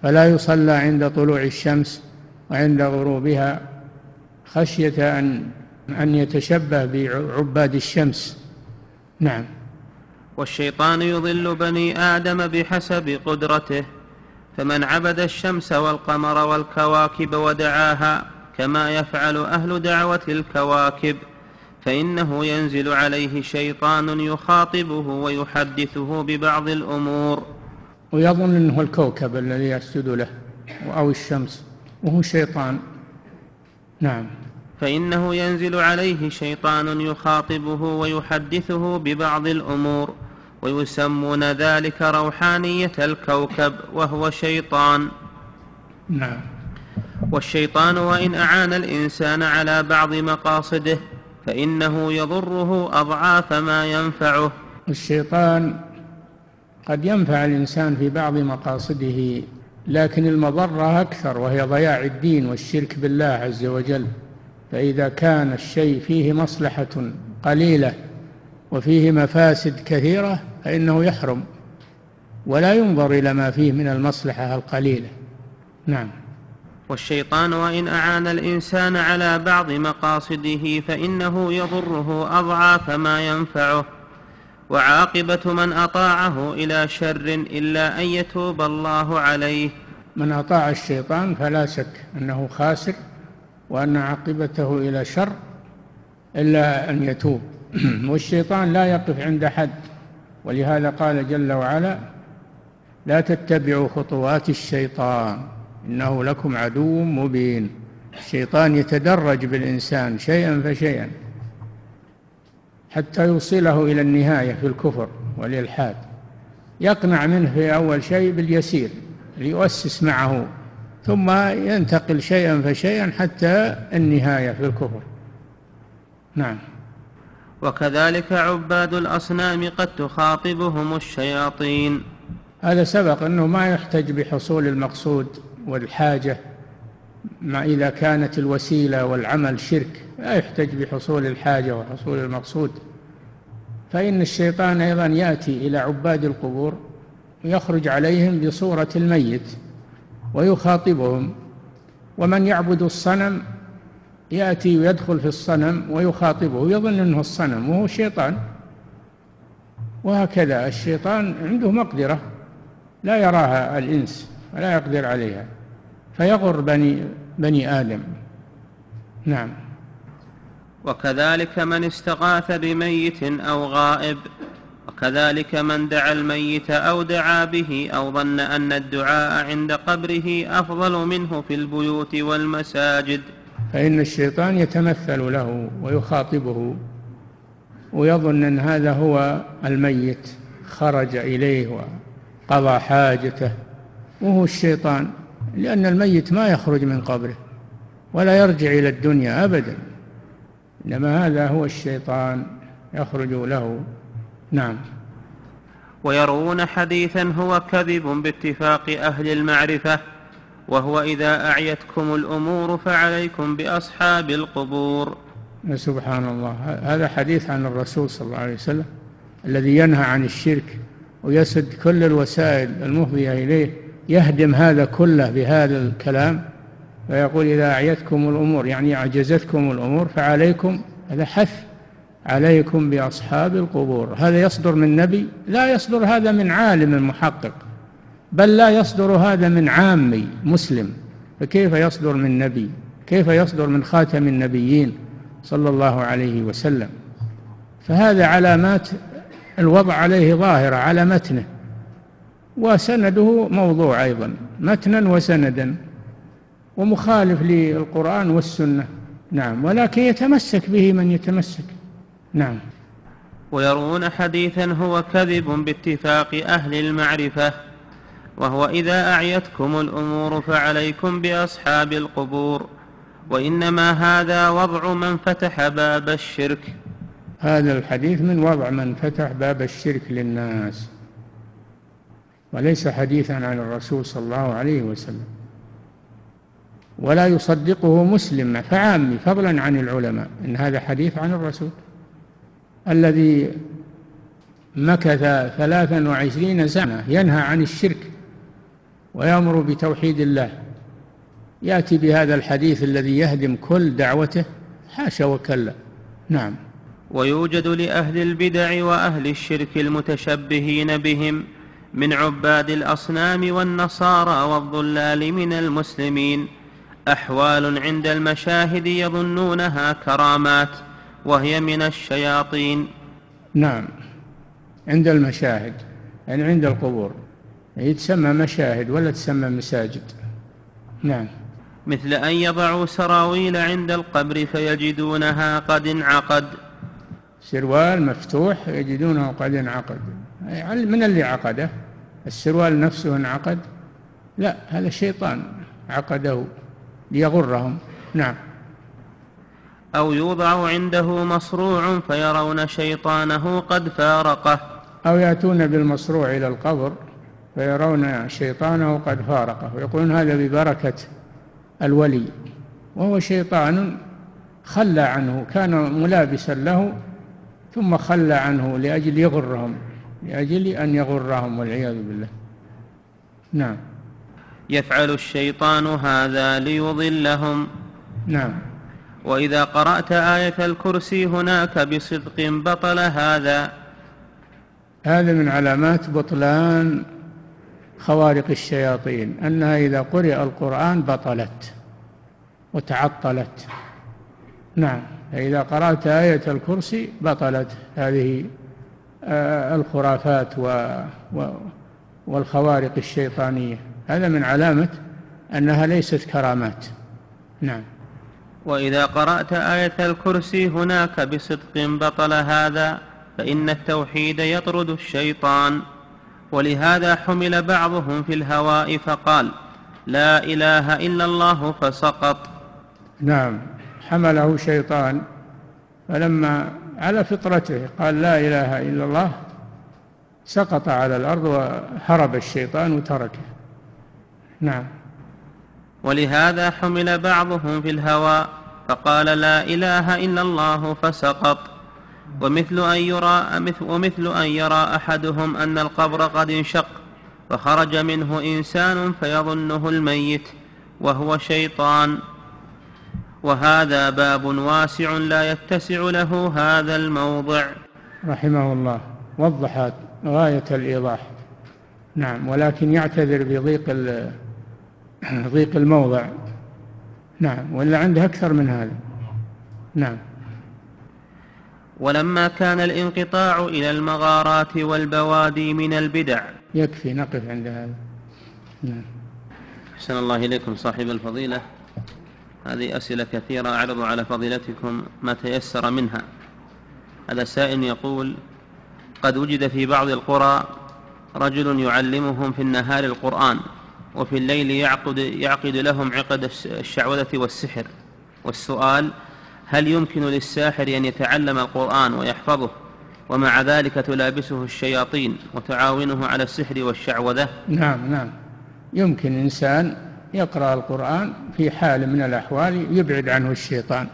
فلا يصلى عند طلوع الشمس وعند غروبها خشية أن أن يتشبه بعباد الشمس. نعم. والشيطان يضل بني آدم بحسب قدرته فمن عبد الشمس والقمر والكواكب ودعاها كما يفعل أهل دعوة الكواكب. فإنه ينزل عليه شيطان يخاطبه ويحدثه ببعض الأمور. ويظن أنه الكوكب الذي يسجد له أو الشمس وهو شيطان. نعم. فإنه ينزل عليه شيطان يخاطبه ويحدثه ببعض الأمور ويسمون ذلك روحانية الكوكب وهو شيطان. نعم. والشيطان وإن أعان الإنسان على بعض مقاصده فإنه يضره أضعاف ما ينفعه. الشيطان قد ينفع الإنسان في بعض مقاصده لكن المضرة أكثر وهي ضياع الدين والشرك بالله عز وجل. فإذا كان الشيء فيه مصلحة قليلة وفيه مفاسد كثيرة فإنه يحرم ولا ينظر إلى ما فيه من المصلحة القليلة. نعم. والشيطان وإن أعان الإنسان على بعض مقاصده فإنه يضره أضعاف ما ينفعه. وعاقبة من أطاعه إلى شر إلا أن يتوب الله عليه. من أطاع الشيطان فلا شك أنه خاسر وأن عاقبته إلى شر إلا أن يتوب. <clears throat> والشيطان لا يقف عند حد ولهذا قال جل وعلا لا تتبعوا خطوات الشيطان. إنه لكم عدو مبين. الشيطان يتدرج بالإنسان شيئا فشيئا حتى يوصله إلى النهاية في الكفر والإلحاد. يقنع منه في أول شيء باليسير ليؤسس معه ثم ينتقل شيئا فشيئا حتى النهاية في الكفر. نعم. وكذلك عباد الأصنام قد تخاطبهم الشياطين. هذا سبق أنه ما يحتج بحصول المقصود والحاجة ما إذا كانت الوسيلة والعمل شرك لا يحتج بحصول الحاجة وحصول المقصود. فإن الشيطان أيضا يأتي إلى عباد القبور ويخرج عليهم بصورة الميت ويخاطبهم. ومن يعبد الصنم يأتي ويدخل في الصنم ويخاطبه يظن أنه الصنم وهو شيطان. وهكذا الشيطان عنده مقدرة لا يراها الإنس ولا يقدر عليها. فيغر بني بني آدم. نعم. وكذلك من استغاث بميت أو غائب وكذلك من دعا الميت أو دعا به أو ظن أن الدعاء عند قبره أفضل منه في البيوت والمساجد. فإن الشيطان يتمثل له ويخاطبه ويظن أن هذا هو الميت خرج إليه وقضى حاجته وهو الشيطان. لأن الميت ما يخرج من قبره ولا يرجع إلى الدنيا أبدا. إنما هذا هو الشيطان يخرج له. نعم. ويروون حديثا هو كذب باتفاق أهل المعرفة وهو إذا أعيتكم الأمور فعليكم بأصحاب القبور. سبحان الله. هذا حديث عن الرسول صلى الله عليه وسلم الذي ينهى عن الشرك ويسد كل الوسائل المفضية إليه. يهدم هذا كله بهذا الكلام فيقول إذا أعيتكم الأمور يعني أعجزتكم الأمور فعليكم هذا حث عليكم بأصحاب القبور. هذا يصدر من نبي لا يصدر هذا من عالم محقق بل لا يصدر هذا من عامي مسلم. فكيف يصدر من نبي؟ كيف يصدر من خاتم النبيين صلى الله عليه وسلم؟ فهذا علامات الوضع عليه ظاهرة على متنه. وسنده موضوع أيضا متنا وسندا ومخالف للقرآن والسنة. نعم ولكن يتمسك به من يتمسك. نعم. ويرون حديثا هو كذب باتفاق أهل المعرفة وهو إذا أعيتكم الأمور فعليكم بأصحاب القبور وإنما هذا وضع من فتح باب الشرك. هذا الحديث من وضع من فتح باب الشرك للناس. وليس حديثا عن الرسول صلى الله عليه وسلم. ولا يصدقه مسلم فعامي فضلا عن العلماء إن هذا حديث عن الرسول. الذي مكث ثلاثا وعشرين سنة ينهى عن الشرك ويأمر بتوحيد الله. يأتي بهذا الحديث الذي يهدم كل دعوته حاشا وكلا. نعم. ويوجد لأهل البدع وأهل الشرك المتشبهين بهم من عباد الأصنام والنصارى والضلال من المسلمين. أحوال عند المشاهد يظنونها كرامات وهي من الشياطين. نعم عند المشاهد يعني عند القبور. هي تسمى مشاهد ولا تسمى مساجد؟ نعم. مثل أن يضعوا سراويل عند القبر فيجدونها قد انعقد. سروال مفتوح يجدونه قد انعقد. من اللي عقده؟ السروال نفسه انعقد؟ لا هذا الشيطان عقده ليغرهم. نعم. أو يوضع عنده مصروع فيرون شيطانه قد فارقه. أو يأتون بالمصروع إلى القبر فيرون شيطانه قد فارقه. ويقولون هذا ببركة الولي. وهو شيطان خلى عنه كان ملابسا له ثم خلى عنه لأجل يغرهم. لأجل أن يغرهم والعياذ بالله. نعم. يفعل الشيطان هذا ليضلهم. نعم. وإذا قرأت آية الكرسي هناك بصدق بطل هذا. هذا من علامات بطلان خوارق الشياطين أنها إذا قرئ القرآن بطلت وتعطلت. نعم. فإذا قرأت آية الكرسي بطلت هذه الخرافات و والخوارق الشيطانية. هذا من علامة أنها ليست كرامات. نعم. وإذا قرأت آية الكرسي هناك بصدق بطل هذا فإن التوحيد يطرد الشيطان. ولهذا حمل بعضهم في الهواء فقال لا إله إلا الله فسقط. نعم. حمله شيطان. فلما على فطرته. قال لا إله إلا الله سقط على الأرض وهرب الشيطان وتركه. نعم. ولهذا حمل بعضهم في الهوى فقال لا إله إلا الله فسقط. ومثل أن يرى ومثل أن يرى أحدهم أن القبر قد انشق فخرج منه إنسان فيظنه الميت وهو شيطان. وهذا باب واسع لا يتسع له هذا الموضع. رحمه الله. وضح غاية الإيضاح. نعم ولكن يعتذر بضيق ضيق الموضع. نعم ولا عنده أكثر من هذا. نعم. ولما كان الانقطاع إلى المغارات والبوادي من البدع. يكفي نقف عند هذا. نعم. أحسن الله إليكم صاحب الفضيلة. هذه أسئلة كثيرة أعرض على فضيلتكم ما تيسر منها. هذا سائل يقول قد وجد في بعض القرى رجل يعلمهم في النهار القرآن وفي الليل يعقد, يعقد لهم عقد الشعوذة والسحر. والسؤال هل يمكن للساحر أن يتعلم القرآن ويحفظه ومع ذلك تلابسه الشياطين وتعاونه على السحر والشعوذة؟ نعم نعم. يمكن إنسان يقرأ القرآن في حال من الأحوال يبعد عنه الشيطان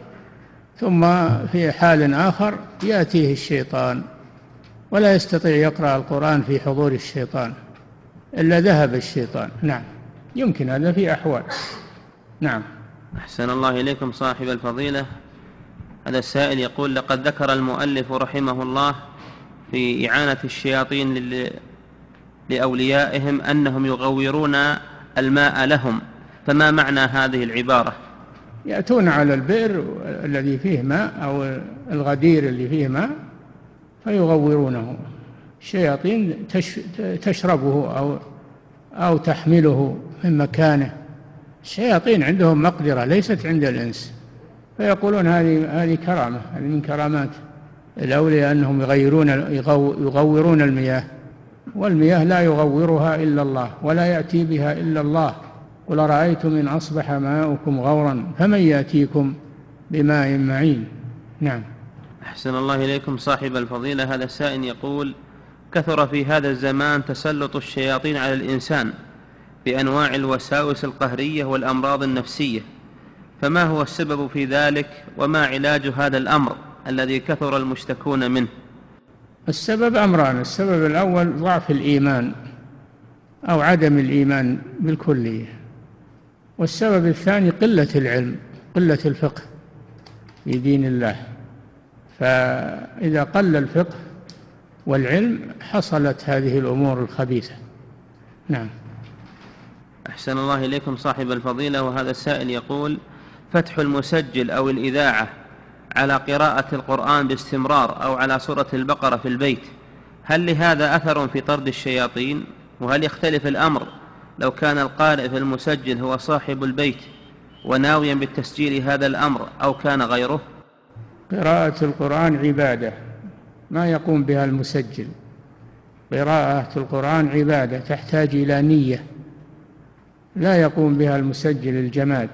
ثم في حال آخر يأتيه الشيطان ولا يستطيع يقرأ القرآن في حضور الشيطان إلا ذهب الشيطان. نعم يمكن هذا في أحوال. نعم. أحسن الله إليكم صاحب الفضيلة. هذا السائل يقول لقد ذكر المؤلف رحمه الله في إعانة الشياطين لأوليائهم أنهم يغورون الماء لهم فما معنى هذه العبارة؟ يأتون على البئر الذي فيه ماء أو الغدير اللي فيه ماء فيغورونه. الشياطين تشربه أو أو تحمله من مكانه. الشياطين عندهم مقدرة ليست عند الإنس. فيقولون هذه هذه كرامة هذه من كرامات الأولياء أنهم يغيرون يغورون المياه. والمياه لا يغورها إلا الله ولا يأتي بها إلا الله. قل أرأيتم إن أصبح ماؤكم غورا فمن يأتيكم بماء معين؟ نعم. أحسن الله إليكم صاحب الفضيلة. هذا السائل يقول كثر في هذا الزمان تسلط الشياطين على الإنسان بأنواع الوساوس القهرية والأمراض النفسية فما هو السبب في ذلك؟ وما علاج هذا الأمر الذي كثر المشتكون منه؟ السبب أمران. السبب الأول ضعف الإيمان أو عدم الإيمان بالكلية. والسبب الثاني قلة العلم قلة الفقه في دين الله. فإذا قل الفقه والعلم حصلت هذه الأمور الخبيثة. نعم. أحسن الله إليكم صاحب الفضيلة. وهذا السائل يقول فتح المسجل أو الإذاعة على قراءة القرآن باستمرار أو على سورة البقرة في البيت. هل لهذا أثر في طرد الشياطين؟ وهل يختلف الأمر لو كان القارئ في المسجل هو صاحب البيت وناويا بالتسجيل هذا الأمر أو كان غيره؟ قراءة القرآن عبادة. ما يقوم بها المسجل. قراءة القرآن عبادة تحتاج إلى نية. لا يقوم بها المسجل الجماد.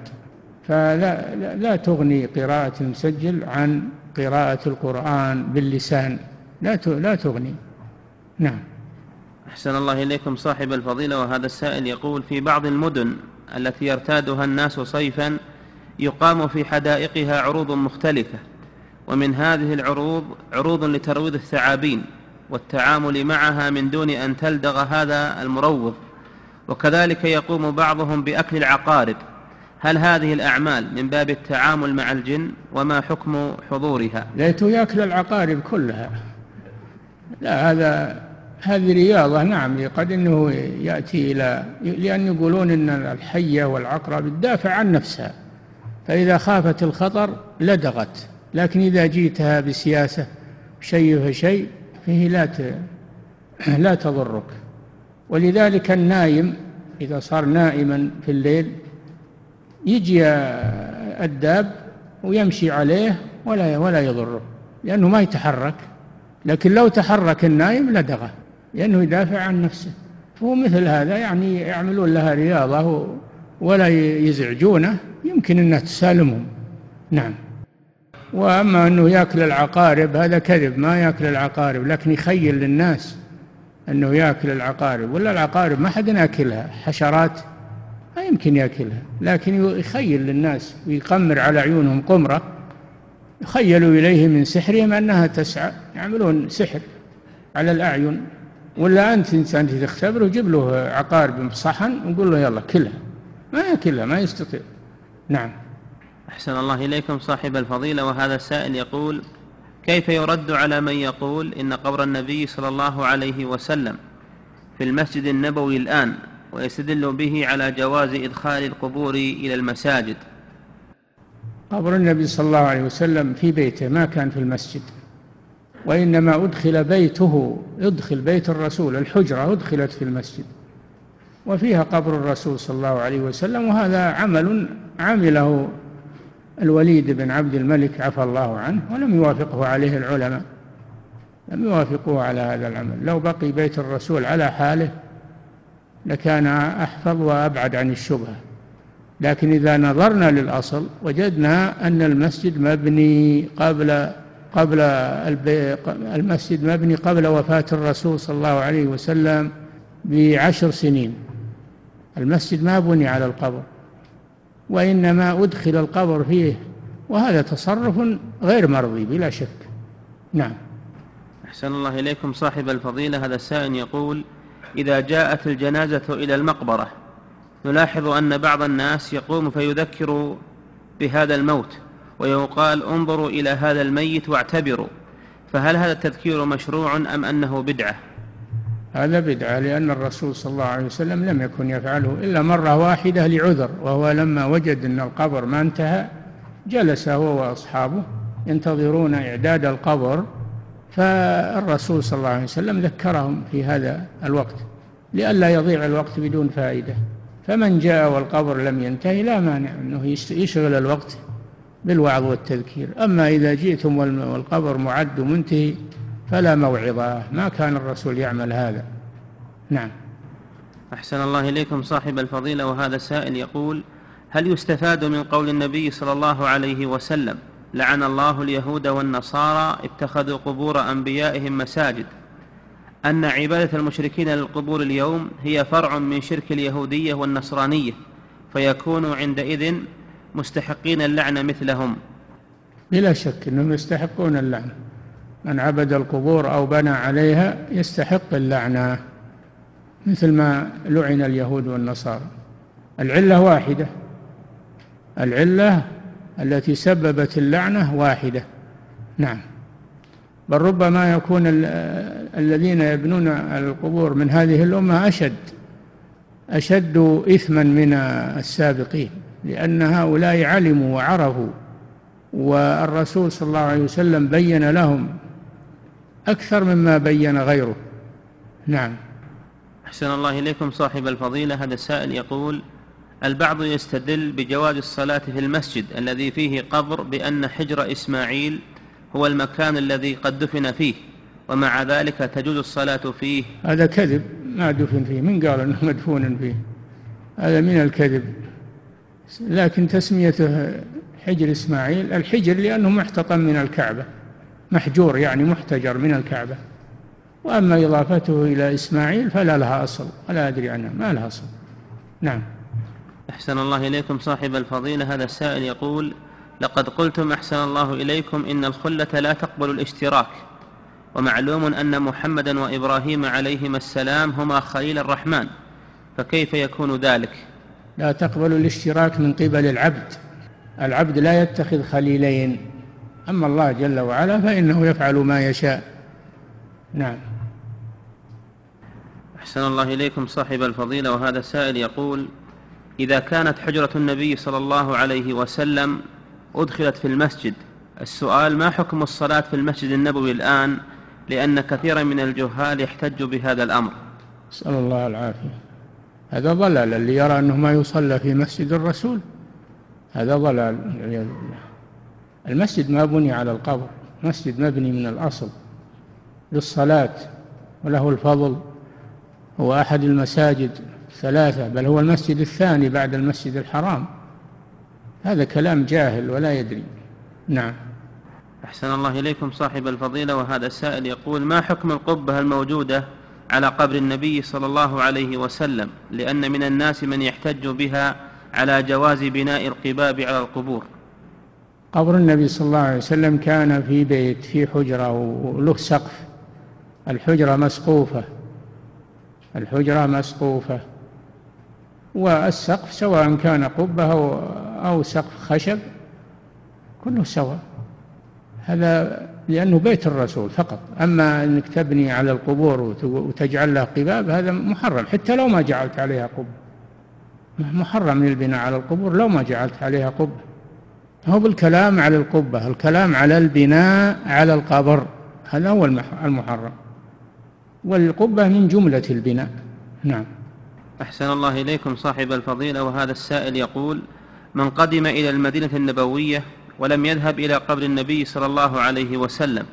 فلا لا, لا تغني قراءة المسجل عن قراءة القرآن باللسان. لا لا تغني. نعم. أحسن الله إليكم صاحب الفضيلة وهذا السائل يقول في بعض المدن التي يرتادها الناس صيفا يقام في حدائقها عروض مختلفة ومن هذه العروض عروض لترويض الثعابين والتعامل معها من دون أن تلدغ هذا المروض. وكذلك يقوم بعضهم بأكل العقارب هل هذه الأعمال من باب التعامل مع الجن وما حكم حضورها؟ ليته يأكل العقارب كلها. لا هذا هذه رياضة نعم قد أنه يأتي إلى لأن يقولون أن الحية والعقرب تدافع عن نفسها. فإذا خافت الخطر لدغت. لكن إذا جيتها بسياسة شيء فشيء فيه لا لا تضرك. ولذلك النايم إذا صار نائما في الليل يجي الداب ويمشي عليه ولا ولا يضره لأنه ما يتحرك لكن لو تحرك النايم لدغه لأنه يدافع عن نفسه. هو مثل هذا يعني يعملون لها رياضة ولا يزعجونه يمكن أنها تسالمهم. نعم. وأما أنه يأكل العقارب هذا كذب ما يأكل العقارب لكن يخيل للناس أنه يأكل العقارب. ولا العقارب ما حد يأكلها حشرات ما يمكن يأكلها. لكن يخيل للناس ويقمر على عيونهم قمرة يخيل إليه من سحرهم أنها تسعى. يعملون سحر على الأعين. ولا أنت إنسان تختبره جيب له عقارب بصحن وقول له يلا كلها. ما يأكلها ما يستطيع. نعم. أحسن الله إليكم صاحب الفضيلة. وهذا السائل يقول كيف يرد على من يقول إن قبر النبي صلى الله عليه وسلم في المسجد النبوي الآن ويستدل به على جواز إدخال القبور إلى المساجد. قبر النبي صلى الله عليه وسلم في بيته ما كان في المسجد وإنما أدخل بيته ادخل بيت الرسول الحجرة أدخلت في المسجد وفيها قبر الرسول صلى الله عليه وسلم وهذا عمل عمله الوليد بن عبد الملك عفى الله عنه ولم يوافقه عليه العلماء لم يوافقوه على هذا العمل. لو بقي بيت الرسول على حاله لكان أحفظ وأبعد عن الشبهة. لكن إذا نظرنا للأصل وجدنا أن المسجد مبني قبل قبل المسجد مبني قبل وفاة الرسول صلى الله عليه وسلم بعشر سنين. المسجد ما بني على القبر وإنما أدخل القبر فيه وهذا تصرف غير مرضي بلا شك. نعم. أحسن الله إليكم صاحب الفضيلة. هذا السائل يقول إذا جاءت الجنازة إلى المقبرة نلاحظ أن بعض الناس يقوم فيذكر بهذا الموت ويقال انظروا إلى هذا الميت واعتبروا فهل هذا التذكير مشروع أم أنه بدعة؟ هذا بدعة لأن الرسول صلى الله عليه وسلم لم يكن يفعله إلا مرة واحدة لعذر وهو لما وجد أن القبر ما انتهى جلس هو وأصحابه ينتظرون إعداد القبر فالرسول صلى الله عليه وسلم ذكرهم في هذا الوقت لئلا يضيع الوقت بدون فائدة. فمن جاء والقبر لم ينتهي لا مانع أنه يشغل الوقت بالوعظ والتذكير. أما إذا جئتم والقبر معد منتهي فلا موعظة. ما كان الرسول يعمل هذا. نعم. أحسن الله إليكم صاحب الفضيلة وهذا السائل يقول هل يستفاد من قول النبي صلى الله عليه وسلم لعن الله اليهود والنصارى اتخذوا قبور أنبيائهم مساجد. أن عبادة المشركين للقبور اليوم هي فرع من شرك اليهودية والنصرانية فيكونوا عندئذ مستحقين اللعنة مثلهم. بلا شك أنهم يستحقون اللعنة من عبد القبور أو بنى عليها يستحق اللعنة مثل ما لعن اليهود والنصارى. العلة واحدة. العلة التي سببت اللعنة واحدة. نعم. بل ربما يكون الذين يبنون القبور من هذه الأمة أشد أشد إثما من السابقين لأن هؤلاء علموا وعرفوا والرسول صلى الله عليه وسلم بين لهم أكثر مما بين غيره. نعم. أحسن الله إليكم صاحب الفضيلة. هذا السائل يقول البعض يستدل بجواز الصلاة في المسجد الذي فيه قبر بأن حجر إسماعيل هو المكان الذي قد دفن فيه ومع ذلك تجوز الصلاة فيه. هذا كذب ما دفن فيه من قال أنه مدفون فيه؟ هذا من الكذب. لكن تسميته حجر إسماعيل الحجر لأنه محتطم من الكعبة محجور يعني محتجر من الكعبة. وأما إضافته إلى إسماعيل فلا لها أصل ولا أدري عنها ما لها أصل. نعم. أحسن الله إليكم صاحب الفضيلة. هذا السائل يقول لقد قلتم أحسن الله إليكم إن الخلة لا تقبل الاشتراك ومعلوم أن محمدا وإبراهيم عليهما السلام هما خليل الرحمن فكيف يكون ذلك؟ لا تقبل الاشتراك من قبل العبد العبد لا يتخذ خليلين أما الله جل وعلا فإنه يفعل ما يشاء. نعم. أحسن الله إليكم صاحب الفضيلة. وهذا السائل يقول إذا كانت حجرة النبي صلى الله عليه وسلم أدخلت في المسجد. السؤال ما حكم الصلاة في المسجد النبوي الآن؟ لأن كثيرا من الجهال يحتج بهذا الأمر. نسأل الله العافية. هذا ضلال. اللي يرى أنه ما يصلى في مسجد الرسول هذا ضلال. المسجد ما بني على القبر. مسجد مبني من الأصل للصلاة وله الفضل. هو أحد المساجد الثلاثة بل هو المسجد الثاني بعد المسجد الحرام. هذا كلام جاهل ولا يدري. نعم. أحسن الله إليكم صاحب الفضيلة وهذا السائل يقول ما حكم القبة الموجودة على قبر النبي صلى الله عليه وسلم؟ لأن من الناس من يحتج بها على جواز بناء القباب على القبور. قبر النبي صلى الله عليه وسلم كان في بيت في حجرة وله سقف. الحجرة مسقوفة. الحجرة مسقوفة. والسقف سواء كان قبة أو, سقف خشب كله سواء هذا لأنه بيت الرسول فقط. أما أنك تبني على القبور وتجعل لها قباب هذا محرم. حتى لو ما جعلت عليها قبة. محرم البناء على القبور لو ما جعلت عليها قبة. هو بالكلام على القبة الكلام على البناء على القبر. هذا هو المحرم. والقبة من جملة البناء. نعم. أحسن الله إليكم صاحب الفضيلة وهذا السائل يقول من قدم إلى المدينة النبوية ولم يذهب إلى قبر النبي صلى الله عليه وسلم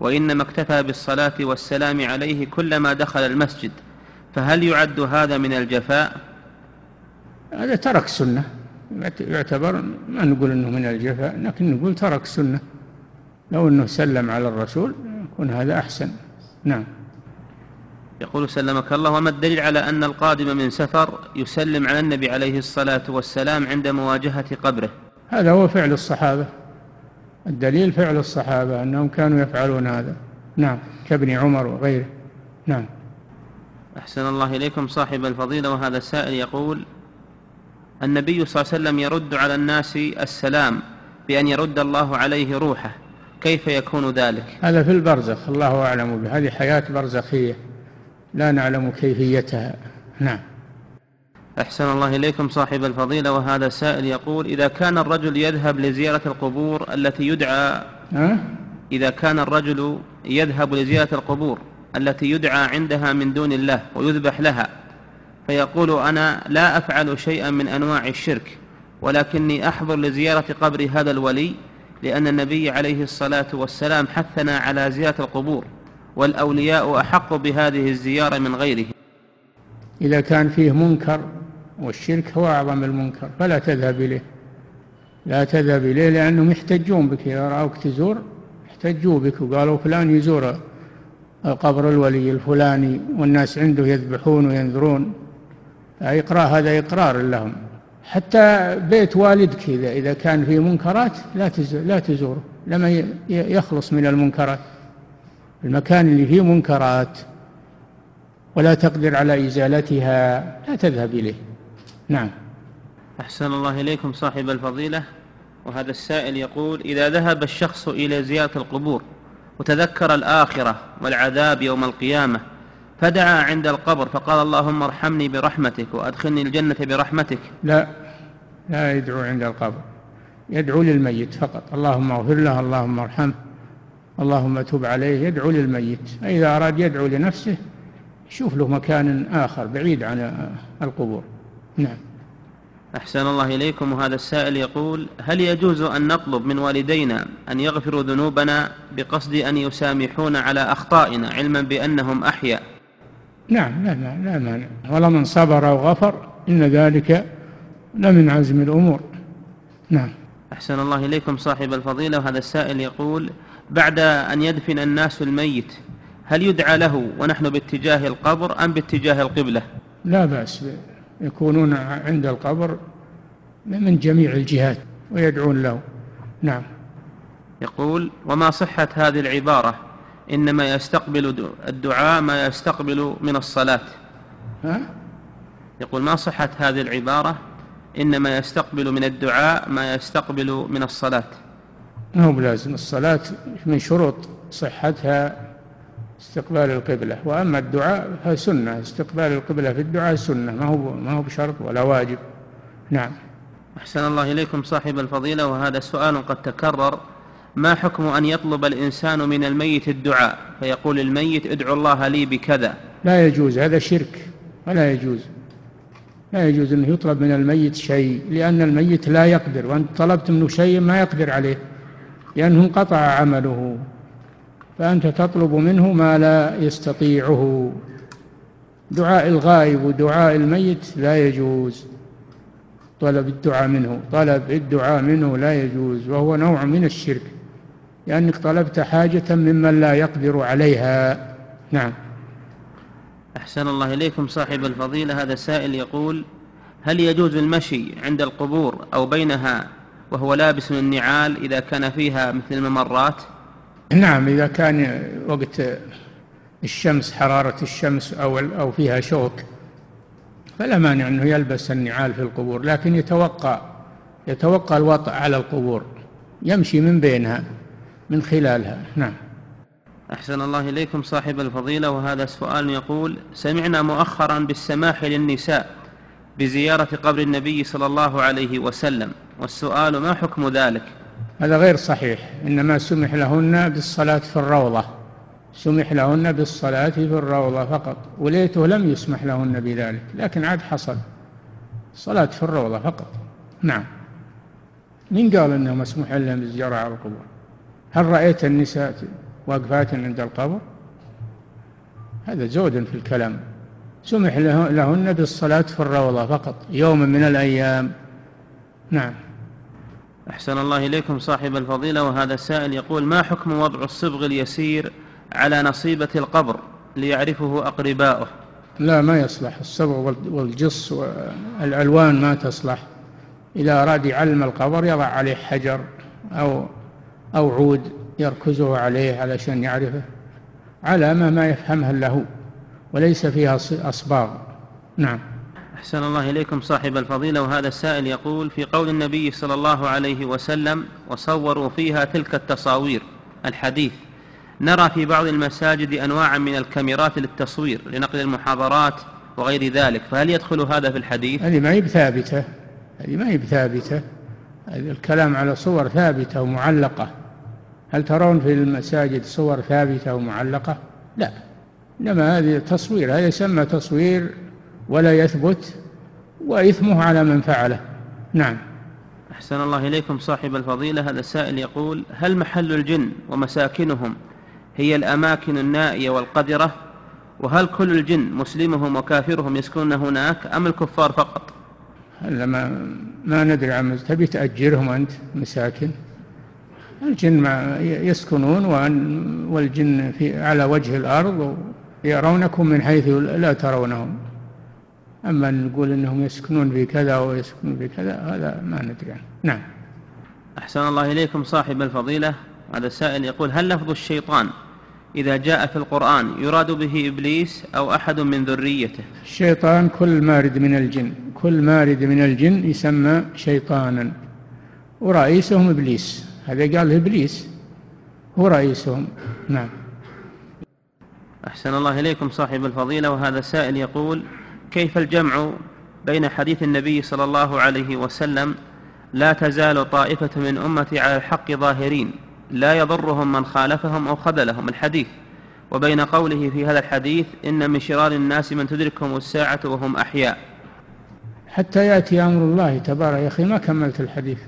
وإنما اكتفى بالصلاة والسلام عليه كلما دخل المسجد فهل يعد هذا من الجفاء؟ هذا ترك سنة يعتبر ما نقول إنه من الجفاء لكن نقول ترك سنة. لو إنه سلم على الرسول يكون هذا أحسن. نعم. يقول سلمك الله وما الدليل على أن القادم من سفر يسلم على النبي عليه الصلاة والسلام عند مواجهة قبره؟ هذا هو فعل الصحابة. الدليل فعل الصحابة أنهم كانوا يفعلون هذا. نعم كابن عمر وغيره. نعم. أحسن الله إليكم صاحب الفضيلة. وهذا السائل يقول النبي صلى الله عليه وسلم يرد على الناس السلام بأن يرد الله عليه روحه. كيف يكون ذلك؟ هذا في البرزخ الله أعلم به. هذه حياة برزخية. لا نعلم كيفيتها. نعم. أحسن الله إليكم صاحب الفضيلة وهذا السائل يقول إذا كان الرجل يذهب لزيارة القبور التي يدعى أه؟ إذا كان الرجل يذهب لزيارة القبور التي يدعى عندها من دون الله ويذبح لها فيقول أنا لا أفعل شيئا من أنواع الشرك ولكني أحضر لزيارة قبر هذا الولي لأن النبي عليه الصلاة والسلام حثنا على زيارة القبور. والأولياء أحق بهذه الزيارة من غيره إذا كان فيه منكر والشرك هو أعظم المنكر فلا تذهب إليه. لا تذهب إليه لأنهم يحتجون بك إذا رأوك تزور احتجوا بك وقالوا فلان يزور قبر الولي الفلاني والناس عنده يذبحون وينذرون. إقرار هذا إقرار لهم. حتى بيت والدك إذا إذا كان فيه منكرات لا لا تزوره لما يخلص من المنكرات. المكان اللي فيه منكرات ولا تقدر على إزالتها لا تذهب إليه. نعم. أحسن الله إليكم صاحب الفضيلة. وهذا السائل يقول إذا ذهب الشخص إلى زيارة القبور وتذكر الآخرة والعذاب يوم القيامة فدعا عند القبر فقال اللهم ارحمني برحمتك وأدخلني الجنة برحمتك. لا لا يدعو عند القبر يدعو للميت فقط. اللهم اغفر له اللهم ارحمه. اللهم تب عليه يدعو للميت. فإذا أراد يدعو لنفسه يشوف له مكان آخر بعيد عن القبور. نعم. أحسن الله إليكم. وهذا السائل يقول هل يجوز أن نطلب من والدينا أن يغفروا ذنوبنا بقصد أن يسامحونا على أخطائنا علما بأنهم أحياء؟ نعم لا لا لا مانع. ولمن صبر وغفر إن ذلك لمن عزم الأمور. نعم. أحسن الله إليكم صاحب الفضيلة. وهذا السائل يقول بعد أن يدفن الناس الميت هل يدعى له ونحن باتجاه القبر أم باتجاه القبلة؟ لا بأس يكونون عند القبر من جميع الجهات ويدعون له. نعم. يقول وما صحة هذه العبارة؟ إنما يستقبل الدعاء ما يستقبل من الصلاة. ها؟ يقول ما صحة هذه العبارة؟ إنما يستقبل من الدعاء ما يستقبل من الصلاة. ما هو بلازم؟ الصلاة من شروط صحتها استقبال القبلة وأما الدعاء فسنة استقبال القبلة في الدعاء سنة ما هو ما هو بشرط ولا واجب. نعم. أحسن الله إليكم صاحب الفضيلة وهذا سؤال قد تكرر. ما حكم أن يطلب الإنسان من الميت الدعاء؟ فيقول الميت ادعو الله لي بكذا. لا يجوز هذا شرك ولا يجوز. لا يجوز أنه يطلب من الميت شيء لأن الميت لا يقدر وأنت طلبت منه شيء ما يقدر عليه. لأنه انقطع عمله فأنت تطلب منه ما لا يستطيعه. دعاء الغائب ودعاء الميت لا يجوز. طلب الدعاء منه طلب الدعاء منه لا يجوز وهو نوع من الشرك لأنك طلبت حاجة ممن لا يقدر عليها. نعم. أحسن الله إليكم صاحب الفضيلة. هذا سائل يقول هل يجوز المشي عند القبور أو بينها وهو لابس النعال إذا كان فيها مثل الممرات؟ نعم إذا كان وقت الشمس حرارة الشمس أو أو فيها شوك فلا مانع أنه يلبس النعال في القبور لكن يتوقع يتوقع الوطأ على القبور يمشي من بينها من خلالها. نعم. أحسن الله إليكم صاحب الفضيلة وهذا سؤال يقول سمعنا مؤخرا بالسماح للنساء بزيارة قبر النبي صلى الله عليه وسلم والسؤال ما حكم ذلك؟ هذا غير صحيح. إنما سمح لهن بالصلاة في الروضة. سمح لهن بالصلاة في الروضة فقط وليته لم يسمح لهن بذلك لكن عاد حصل. الصلاة في الروضة فقط. نعم. من قال إنه مسموح لهم بالزيارة على القبور؟ هل رأيت النساء واقفات عند القبر؟ هذا زود في الكلام. سمح لهن بالصلاة في الروضة فقط يوم من الأيام. نعم. أحسن الله إليكم صاحب الفضيلة وهذا السائل يقول ما حكم وضع الصبغ اليسير على نصيبة القبر ليعرفه أقرباؤه؟ لا ما يصلح. الصبغ والجص والألوان ما تصلح. إذا أراد يعلم القبر يضع عليه حجر أو أو عود يركزه عليه علشان يعرفه. علامة ما يفهمها له وليس فيها أصباغ. نعم. أحسن الله إليكم صاحب الفضيلة وهذا السائل يقول في قول النبي صلى الله عليه وسلم وصوروا فيها تلك التصاوير الحديث. نرى في بعض المساجد أنواعا من الكاميرات للتصوير لنقل المحاضرات وغير ذلك فهل يدخل هذا في الحديث؟ هذه ما هي بثابتة. هذه ما هي بثابتة. الكلام على صور ثابتة ومعلقة. هل ترون في المساجد صور ثابتة ومعلقة؟ لا. إنما هذه تصوير هذا يسمى تصوير ولا يثبت وإثمه على من فعله. نعم. أحسن الله إليكم صاحب الفضيلة. هذا السائل يقول هل محل الجن ومساكنهم هي الأماكن النائية والقذرة؟ وهل كل الجن مسلمهم وكافرهم يسكنون هناك أم الكفار فقط؟ هلا ما ما ندري عن تبي تأجرهم أنت مساكن؟ الجن ما يسكنون والجن في على وجه الأرض يرونكم من حيث لا ترونهم. أما نقول أنهم يسكنون في كذا ويسكنون في كذا هذا ما ندري عنه. نعم. أحسن الله إليكم صاحب الفضيلة. هذا السائل يقول هل لفظ الشيطان إذا جاء في القرآن يراد به إبليس أو أحد من ذريته؟ الشيطان كل مارد من الجن كل مارد من الجن يسمى شيطانا. ورئيسهم إبليس. هذا قال إبليس هو رئيسهم. نعم. أحسن الله إليكم صاحب الفضيلة وهذا السائل يقول كيف الجمع بين حديث النبي صلى الله عليه وسلم لا تزال طائفة من أمتي على الحق ظاهرين لا يضرهم من خالفهم أو خذلهم الحديث؟ وبين قوله في هذا الحديث إن من شرار الناس من تدركهم الساعة وهم أحياء. حتى يأتي أمر الله تبارك يا أخي ما كملت الحديث.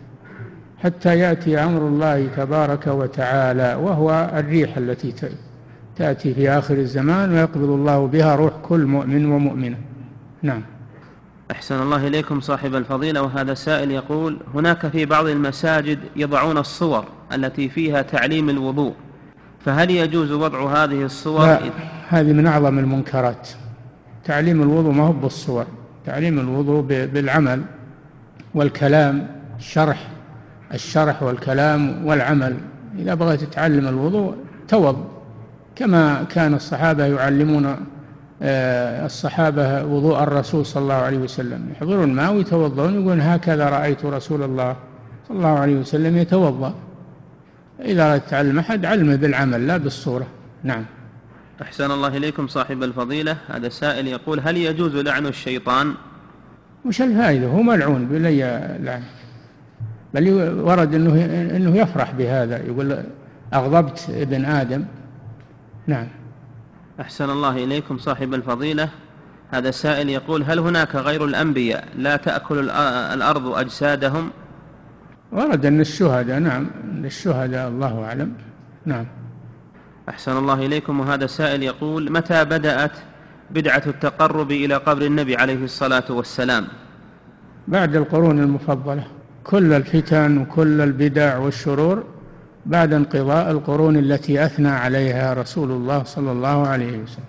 حتى يأتي أمر الله تبارك وتعالى وهو الريح التي تأتي في آخر الزمان ويقبض الله بها روح كل مؤمن ومؤمنة. نعم. أحسن الله إليكم صاحب الفضيلة وهذا سائل يقول هناك في بعض المساجد يضعون الصور التي فيها تعليم الوضوء فهل يجوز وضع هذه الصور؟ لا هذه من أعظم المنكرات. تعليم الوضوء ما هو بالصور تعليم الوضوء بالعمل والكلام الشرح الشرح والكلام والعمل. إذا بغيت تتعلم الوضوء توض. كما كان الصحابة يعلمون آه، الصحابة وضوء الرسول صلى الله عليه وسلم. يحضرون الماء ويتوضؤون يقولون هكذا رأيت رسول الله صلى الله عليه وسلم يتوضأ. إذا تعلم أحد علمه بالعمل لا بالصورة. نعم. أحسن الله إليكم صاحب الفضيلة. هذا سائل يقول هل يجوز لعن الشيطان؟ وش الفائدة؟ هو ملعون بلي لعن. بل ورد أنه, أنه يفرح بهذا. يقول أغضبت ابن آدم. نعم. أحسن الله إليكم صاحب الفضيلة. هذا سائل يقول هل هناك غير الأنبياء لا تأكل الأرض أجسادهم؟ ورد أن الشهداء نعم الشهداء الله أعلم. نعم. أحسن الله إليكم. وهذا سائل يقول متى بدأت بدعة التقرب إلى قبر النبي عليه الصلاة والسلام؟ بعد القرون المفضلة. كل الفتن وكل البدع والشرور بعد انقضاء القرون التي أثنى عليها رسول الله صلى الله عليه وسلم.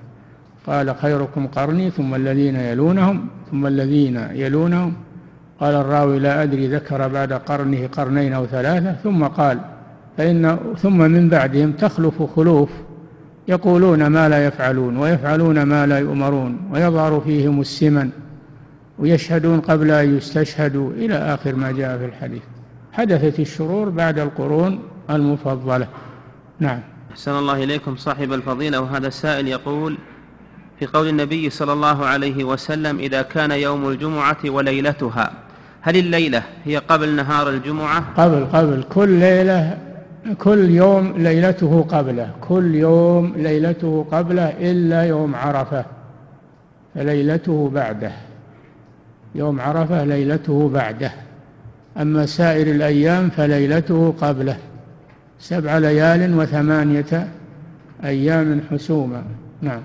قال خيركم قرني ثم الذين يلونهم ثم الذين يلونهم. قال الراوي لا أدري ذكر بعد قرنه قرنين أو ثلاثة. ثم قال فإن ثم من بعدهم تخلف خلوف يقولون ما لا يفعلون ويفعلون ما لا يؤمرون ويظهر فيهم السمن ويشهدون قبل أن يستشهدوا. إلى آخر ما جاء في الحديث. حدثت الشرور بعد القرون المفضلة. نعم. أحسن الله إليكم صاحب الفضيلة وهذا السائل يقول في قول النبي صلى الله عليه وسلم إذا كان يوم الجمعة وليلتها هل الليلة هي قبل نهار الجمعة؟ قبل قبل. كل ليلة كل يوم ليلته قبله. كل يوم ليلته قبله إلا يوم عرفة فليلته بعده. يوم عرفة ليلته بعده. أما سائر الأيام فليلته قبله. سبع ليال وثمانية أيام حسوما. نعم.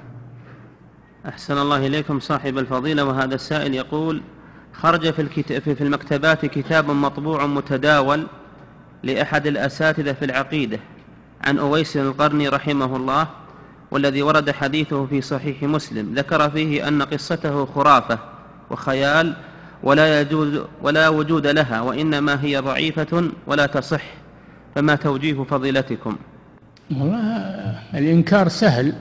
أحسن الله إليكم صاحب الفضيلة وهذا السائل يقول خرج في, الكتاب في المكتبات كتاب مطبوع متداول لأحد الأساتذة في العقيدة عن أويس القرني رحمه الله والذي ورد حديثه في صحيح مسلم. ذكر فيه أن قصته خرافة وخيال ولا يجوز ولا وجود لها وإنما هي ضعيفة ولا تصح. فما توجيه فضيلتكم؟ والله الإنكار سهل.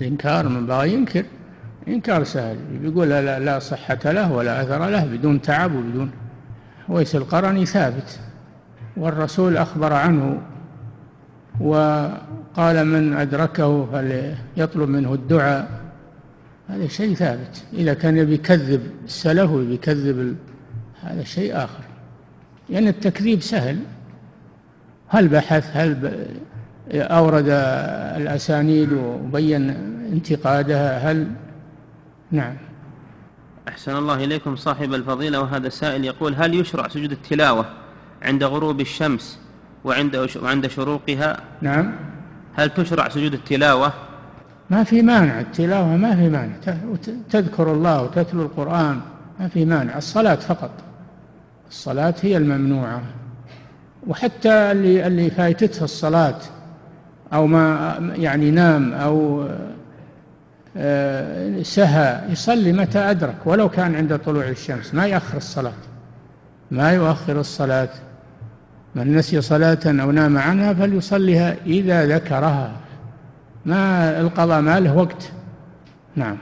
الإنكار من بغى ينكر. إنكار سهل. يقول لا, لا صحة له ولا أثر له بدون تعب وبدون. ويس القرني ثابت. والرسول أخبر عنه وقال من أدركه فليطلب منه الدعاء. هذا شيء ثابت. إذا كان يكذب السلف ويبي يكذب هذا شيء آخر. لأن يعني التكذيب سهل. هل بحث هل أورد الأسانيد وبين انتقادها؟ هل؟ نعم. أحسن الله إليكم صاحب الفضيلة وهذا السائل يقول هل يشرع سجود التلاوة عند غروب الشمس وعند وعند شروقها؟ نعم. هل تشرع سجود التلاوة؟ ما في مانع التلاوة ما في مانع. تذكر الله وتتلو القرآن ما في مانع الصلاة فقط. الصلاة هي الممنوعة. وحتى اللي اللي فايتته الصلاة أو ما يعني نام أو آه، سهى يصلي متى أدرك. ولو كان عند طلوع الشمس ما يأخر الصلاة. ما يؤخر الصلاة. من نسي صلاة أو نام عنها فليصليها إذا ذكرها. ما القضاء ما له وقت. نعم.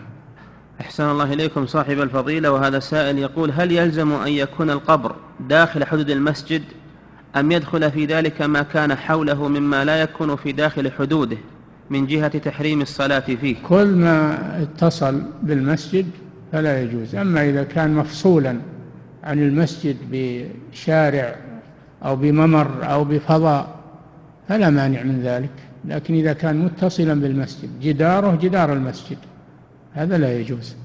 أحسن الله إليكم صاحب الفضيلة. وهذا سائل يقول هل يلزم أن يكون القبر داخل حدود المسجد أم يدخل في ذلك ما كان حوله مما لا يكون في داخل حدوده من جهة تحريم الصلاة فيه. كل ما اتصل بالمسجد فلا يجوز. أما إذا كان مفصولا عن المسجد بشارع أو بممر أو بفضاء فلا مانع من ذلك. لكن إذا كان متصلا بالمسجد جداره جدار المسجد هذا لا يجوز.